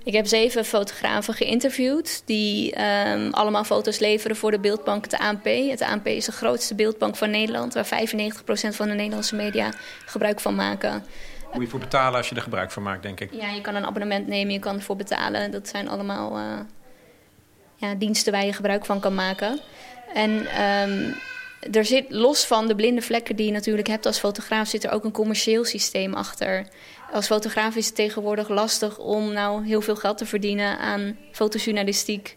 Ik heb zeven fotografen geïnterviewd die um, allemaal foto's leveren voor de beeldbank het ANP. Het ANP is de grootste beeldbank van Nederland, waar 95% van de Nederlandse media gebruik van maken. Moet je voor betalen als je er gebruik van maakt, denk ik. Ja, je kan een abonnement nemen, je kan ervoor betalen. Dat zijn allemaal uh, ja, diensten waar je gebruik van kan maken. En um, er zit los van de blinde vlekken die je natuurlijk hebt als fotograaf, zit er ook een commercieel systeem achter. Als fotograaf is het tegenwoordig lastig om nou heel veel geld te verdienen aan fotojournalistiek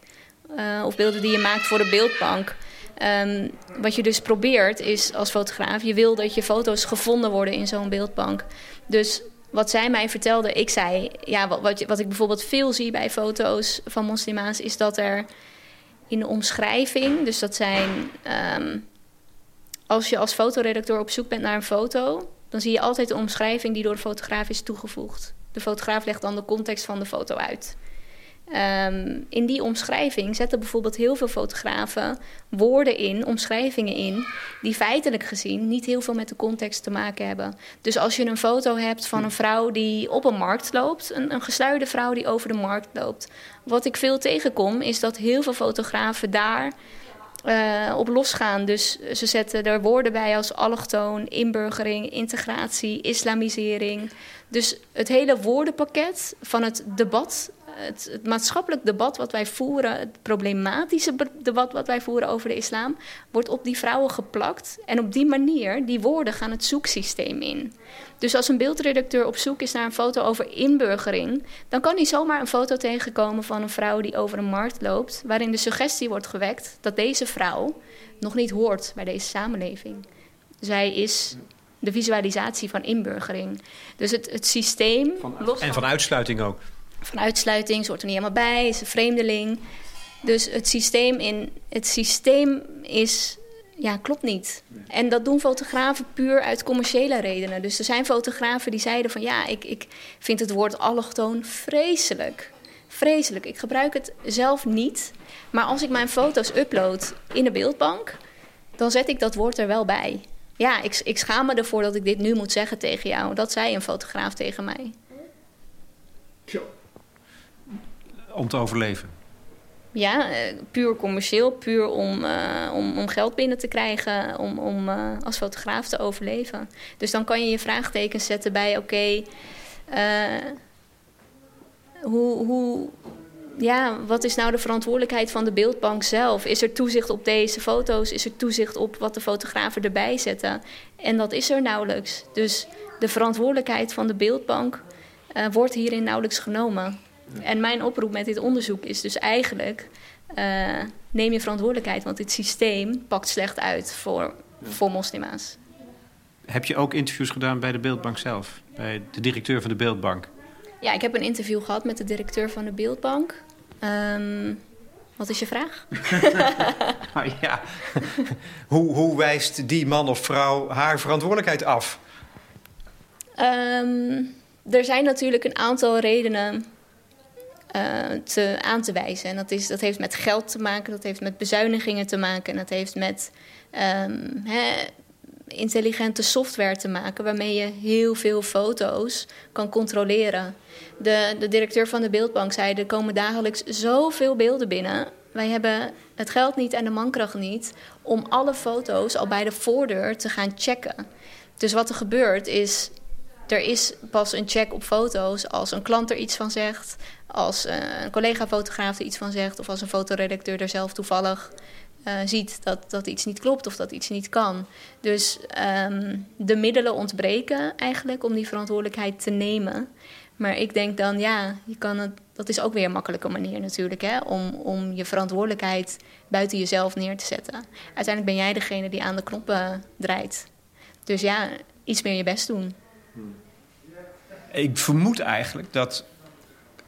uh, of beelden die je maakt voor de beeldbank. Ehm, wat je dus probeert is als fotograaf, je wil dat je foto's gevonden worden in zo'n beeldbank. Dus wat zij mij vertelde, ik zei, ja, wat, wat, ik bijvoorbeeld veel zie bij foto's van moslima's, is dat er in de omschrijving, dus dat zijn, ehm, als je als fotoredacteur op zoek bent naar een foto, dan zie je altijd de omschrijving die door de fotograaf is toegevoegd. De fotograaf legt dan de context van de foto uit. Ehm, in die omschrijving zetten bijvoorbeeld heel veel fotografen woorden in, omschrijvingen in, die feitelijk gezien niet heel veel met de context te maken hebben. Dus als je een foto hebt van een vrouw die op een markt loopt, een, een gesluierde vrouw die over de markt loopt. Wat ik veel tegenkom, is dat heel veel fotografen daar uh, op losgaan. Dus ze zetten er woorden bij als allochtoon, inburgering, integratie, islamisering. Dus het hele woordenpakket van het debat het, het, maatschappelijk debat wat wij voeren, het problematische debat wat wij voeren over de islam, wordt op die vrouwen geplakt. En op die manier, die woorden gaan het zoeksysteem in. Dus als een beeldredacteur op zoek is naar een foto over inburgering, dan kan hij zomaar een foto tegenkomen van een vrouw die over een markt loopt, waarin de suggestie wordt gewekt dat deze vrouw nog niet hoort bij deze samenleving. Zij is de visualisatie van inburgering. Dus het, het systeem. Van, en van uitsluiting ook van uitsluiting, ze hoort er niet helemaal bij, is een vreemdeling. Dus het systeem, in, het systeem is, ja, klopt niet. En dat doen fotografen puur uit commerciële redenen. Dus er zijn fotografen die zeiden van ja, ik, ik vind het woord allochtoon vreselijk. Vreselijk. Ik gebruik het zelf niet. Maar als ik mijn foto's upload in de beeldbank, dan zet ik dat woord er wel bij. Ja, ik, ik schaam me ervoor dat ik dit nu moet zeggen tegen jou. Dat zei een fotograaf tegen mij om te overleven? Ja, eh, puur commercieel, puur om, uh, om, om geld binnen te krijgen, om, om uh, als fotograaf te overleven. Dus dan kan je je vraagtekens zetten bij: oké, hoe, hoe, ja, wat is nou de verantwoordelijkheid van de beeldbank zelf? Is er toezicht op deze foto's? Is er toezicht op wat de fotografen erbij zetten? En dat is er nauwelijks. Dus de verantwoordelijkheid van de beeldbank wordt hierin nauwelijks genomen. En mijn oproep met dit onderzoek is dus eigenlijk... Uh, neem je verantwoordelijkheid, want dit systeem pakt slecht uit voor, voor moslima's. Heb je ook interviews gedaan bij de Beeldbank zelf? Bij de directeur van de Beeldbank? Ja, ik heb een interview gehad met de directeur van de Beeldbank. Um, wat is je vraag? [LAUGHS] nou ja, [LAUGHS] hoe, hoe wijst die man of vrouw haar verantwoordelijkheid af? Um, er zijn natuurlijk een aantal redenen te, aan te wijzen. En dat, is, dat heeft met geld te maken, dat heeft met bezuinigingen te maken... en dat heeft met um, intelligente software te maken... waarmee je heel veel foto's kan controleren. De, de directeur van de beeldbank zei... er komen dagelijks zoveel beelden binnen... Wij hebben het geld niet en de mankracht niet om alle foto's al bij de voordeur te gaan checken. Dus wat er gebeurt is, er is pas een check op foto's als een klant er iets van zegt, als uh, een collega-fotograaf er iets van zegt, of als een fotoredacteur er zelf toevallig uh, ziet dat, dat iets niet klopt of dat iets niet kan. Dus um, de middelen ontbreken eigenlijk om die verantwoordelijkheid te nemen. Maar ik denk dan, ja, je kan het, dat is ook weer een makkelijke manier natuurlijk, hè, om, om je verantwoordelijkheid buiten jezelf neer te zetten. Uiteindelijk ben jij degene die aan de knoppen draait. Dus ja, iets meer je best doen. Ik vermoed eigenlijk dat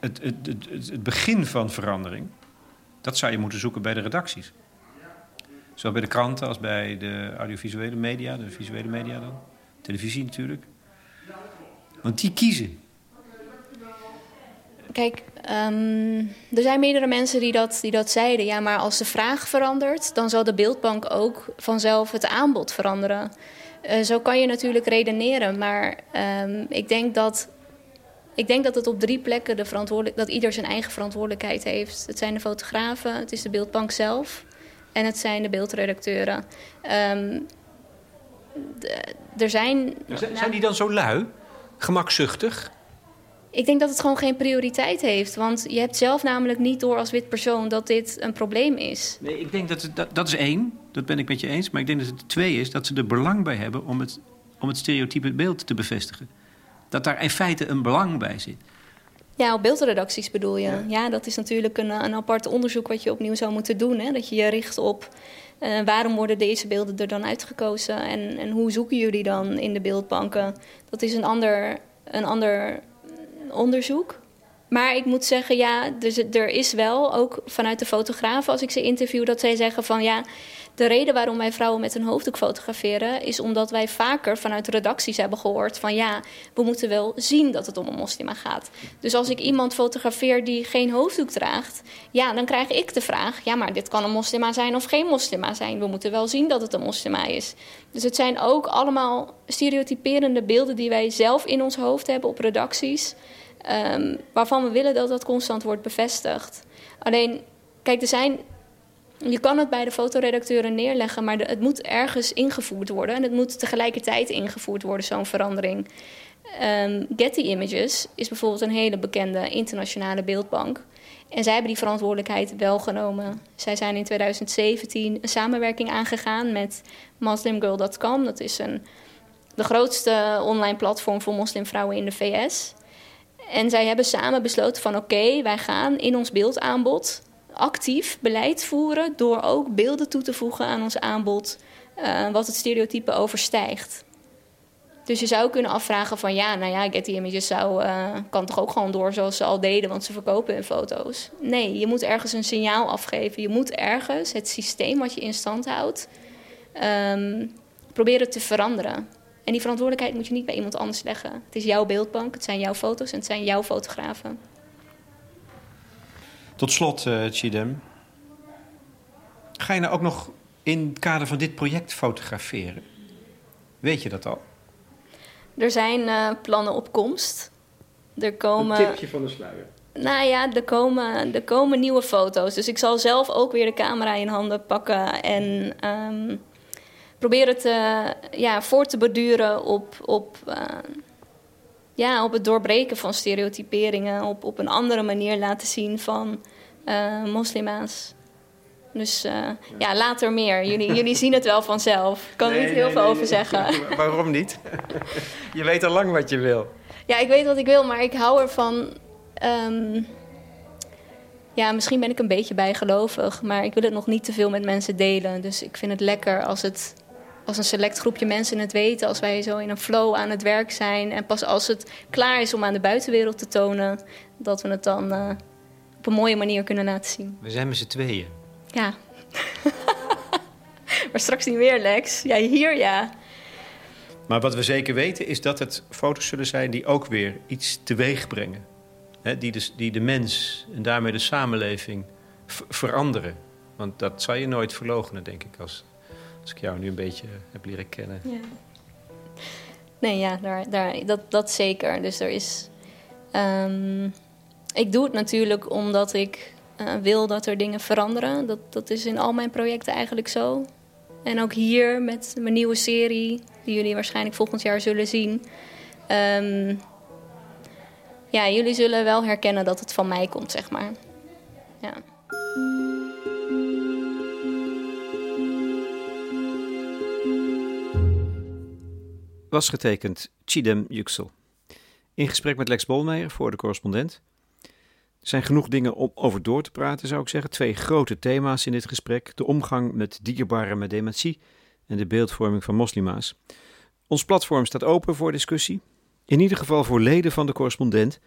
het, het, het, het begin van verandering, dat zou je moeten zoeken bij de redacties. Zowel bij de kranten als bij de audiovisuele media, de visuele media dan. Televisie natuurlijk. Want die kiezen. Kijk, um, er zijn meerdere mensen die dat, die dat zeiden. Ja, maar als de vraag verandert, dan zal de beeldbank ook vanzelf het aanbod veranderen. Uh, zo kan je natuurlijk redeneren. Maar um, ik denk dat ik denk dat het op drie plekken de verantwoordelijk, dat ieder zijn eigen verantwoordelijkheid heeft. Het zijn de fotografen, het is de beeldbank zelf en het zijn de beeldredacteuren. Um, er zijn. Zijn die dan zo lui? Gemakzuchtig? Ik denk dat het gewoon geen prioriteit heeft. Want je hebt zelf namelijk niet door als wit persoon dat dit een probleem is. Nee, ik denk dat, het, dat dat is één. Dat ben ik met je eens. Maar ik denk dat het twee is dat ze er belang bij hebben om het, om het stereotype beeld te bevestigen dat daar in feite een belang bij zit. Ja, op beeldredacties bedoel je. Ja, dat is natuurlijk een, een apart onderzoek wat je opnieuw zou moeten doen. Hè? Dat je je richt op Uh, waarom worden deze beelden er dan uitgekozen en, en hoe zoeken jullie dan in de beeldbanken? Dat is een ander, een ander onderzoek. Maar ik moet zeggen, ja, dus er is wel ook vanuit de fotografen, als ik ze interview, dat zij zeggen van ja, de reden waarom wij vrouwen met een hoofddoek fotograferen, is omdat wij vaker vanuit redacties hebben gehoord van ja, we moeten wel zien dat het om een moslima gaat. Dus als ik iemand fotografeer die geen hoofddoek draagt, ja, dan krijg ik de vraag, ja, maar dit kan een moslima zijn of geen moslima zijn. We moeten wel zien dat het een moslima is. Dus het zijn ook allemaal stereotyperende beelden die wij zelf in ons hoofd hebben op redacties. Um, waarvan we willen dat dat constant wordt bevestigd. Alleen, kijk, er zijn. Je kan het bij de fotoredacteuren neerleggen, maar het moet ergens ingevoerd worden. En het moet tegelijkertijd ingevoerd worden, zo'n verandering. Um, Getty Images is bijvoorbeeld een hele bekende internationale beeldbank. En zij hebben die verantwoordelijkheid wel genomen. Zij zijn in 2017 een samenwerking aangegaan met muslimgirl.com. Dat is een, de grootste online platform voor moslimvrouwen in de VS. En zij hebben samen besloten van oké, wij gaan in ons beeldaanbod actief beleid voeren door ook beelden toe te voegen aan ons aanbod uh, wat het stereotype overstijgt. Dus je zou kunnen afvragen van ja, nou ja, Getty Images zou, uh, kan toch ook gewoon door zoals ze al deden, want ze verkopen hun foto's. Nee, je moet ergens een signaal afgeven. Je moet ergens het systeem wat je in stand houdt um, proberen te veranderen. En die verantwoordelijkheid moet je niet bij iemand anders leggen. Het is jouw beeldbank, het zijn jouw foto's en het zijn jouw fotografen. Tot slot, uh, Chidem. Ga je nou ook nog in het kader van dit project fotograferen? Weet je dat al? Er zijn uh, plannen op komst. Er komen... Een tipje van de sluier. Nou ja, er komen, er komen nieuwe foto's. Dus ik zal zelf ook weer de camera in handen pakken en um, proberen te, ja, voor te borduren op, op, uh, ja, op het doorbreken van stereotyperingen. Op, op een andere manier laten zien van uh, moslima's. Dus uh, ja. ja, later meer. Jullie, jullie zien het wel vanzelf. Ik kan er niet heel nee, veel nee, over zeggen. Waarom niet? je weet al lang wat je wil. Ja, ik weet wat ik wil, maar ik hou ervan. Um, ja, misschien ben ik een beetje bijgelovig, maar ik wil het nog niet te veel met mensen delen. Dus ik vind het lekker als het als een select groepje mensen het weten, als wij zo in een flow aan het werk zijn. En pas als het klaar is om aan de buitenwereld te tonen, dat we het dan uh, op een mooie manier kunnen laten zien. We zijn met z'n tweeën. Ja. [LAUGHS] maar straks niet meer, Lex. Ja, hier ja. Maar wat we zeker weten is dat het foto's zullen zijn die ook weer iets teweeg brengen. He, die, de, die de mens en daarmee de samenleving veranderen. Want dat zal je nooit verloochenen, denk ik, als, als ik jou nu een beetje heb leren kennen. Ja. Nee, ja, daar, daar, dat, dat zeker. Dus er is. Um, ik doe het natuurlijk omdat ik uh, wil dat er dingen veranderen. Dat, dat is in al mijn projecten eigenlijk zo. En ook hier met mijn nieuwe serie, die jullie waarschijnlijk volgend jaar zullen zien. Um, ja, jullie zullen wel herkennen dat het van mij komt, zeg maar. Ja. Was getekend Chidem Yüksel. In gesprek met Lex Bolmeijer voor de correspondent. Er zijn genoeg dingen om over door te praten, zou ik zeggen. Twee grote thema's in dit gesprek: de omgang met dierbaren met dementie en de beeldvorming van moslima's. Ons platform staat open voor discussie. In ieder geval voor leden van de correspondent.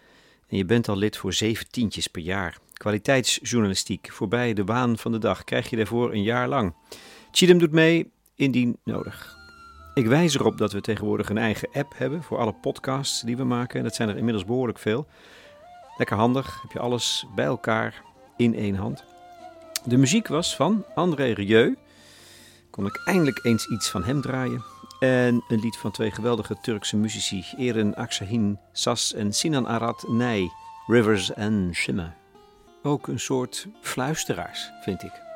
En je bent al lid voor zeventientjes per jaar. Kwaliteitsjournalistiek, voorbij de waan van de dag, krijg je daarvoor een jaar lang. Chidem doet mee, indien nodig. Ik wijs erop dat we tegenwoordig een eigen app hebben voor alle podcasts die we maken. En dat zijn er inmiddels behoorlijk veel. Lekker handig, heb je alles bij elkaar in één hand. De muziek was van André Rieu. Kon ik eindelijk eens iets van hem draaien. En een lied van twee geweldige Turkse muzici, Eren Aksahin Sas en Sinan Arad Nij, Rivers and Shimmer. Ook een soort fluisteraars, vind ik.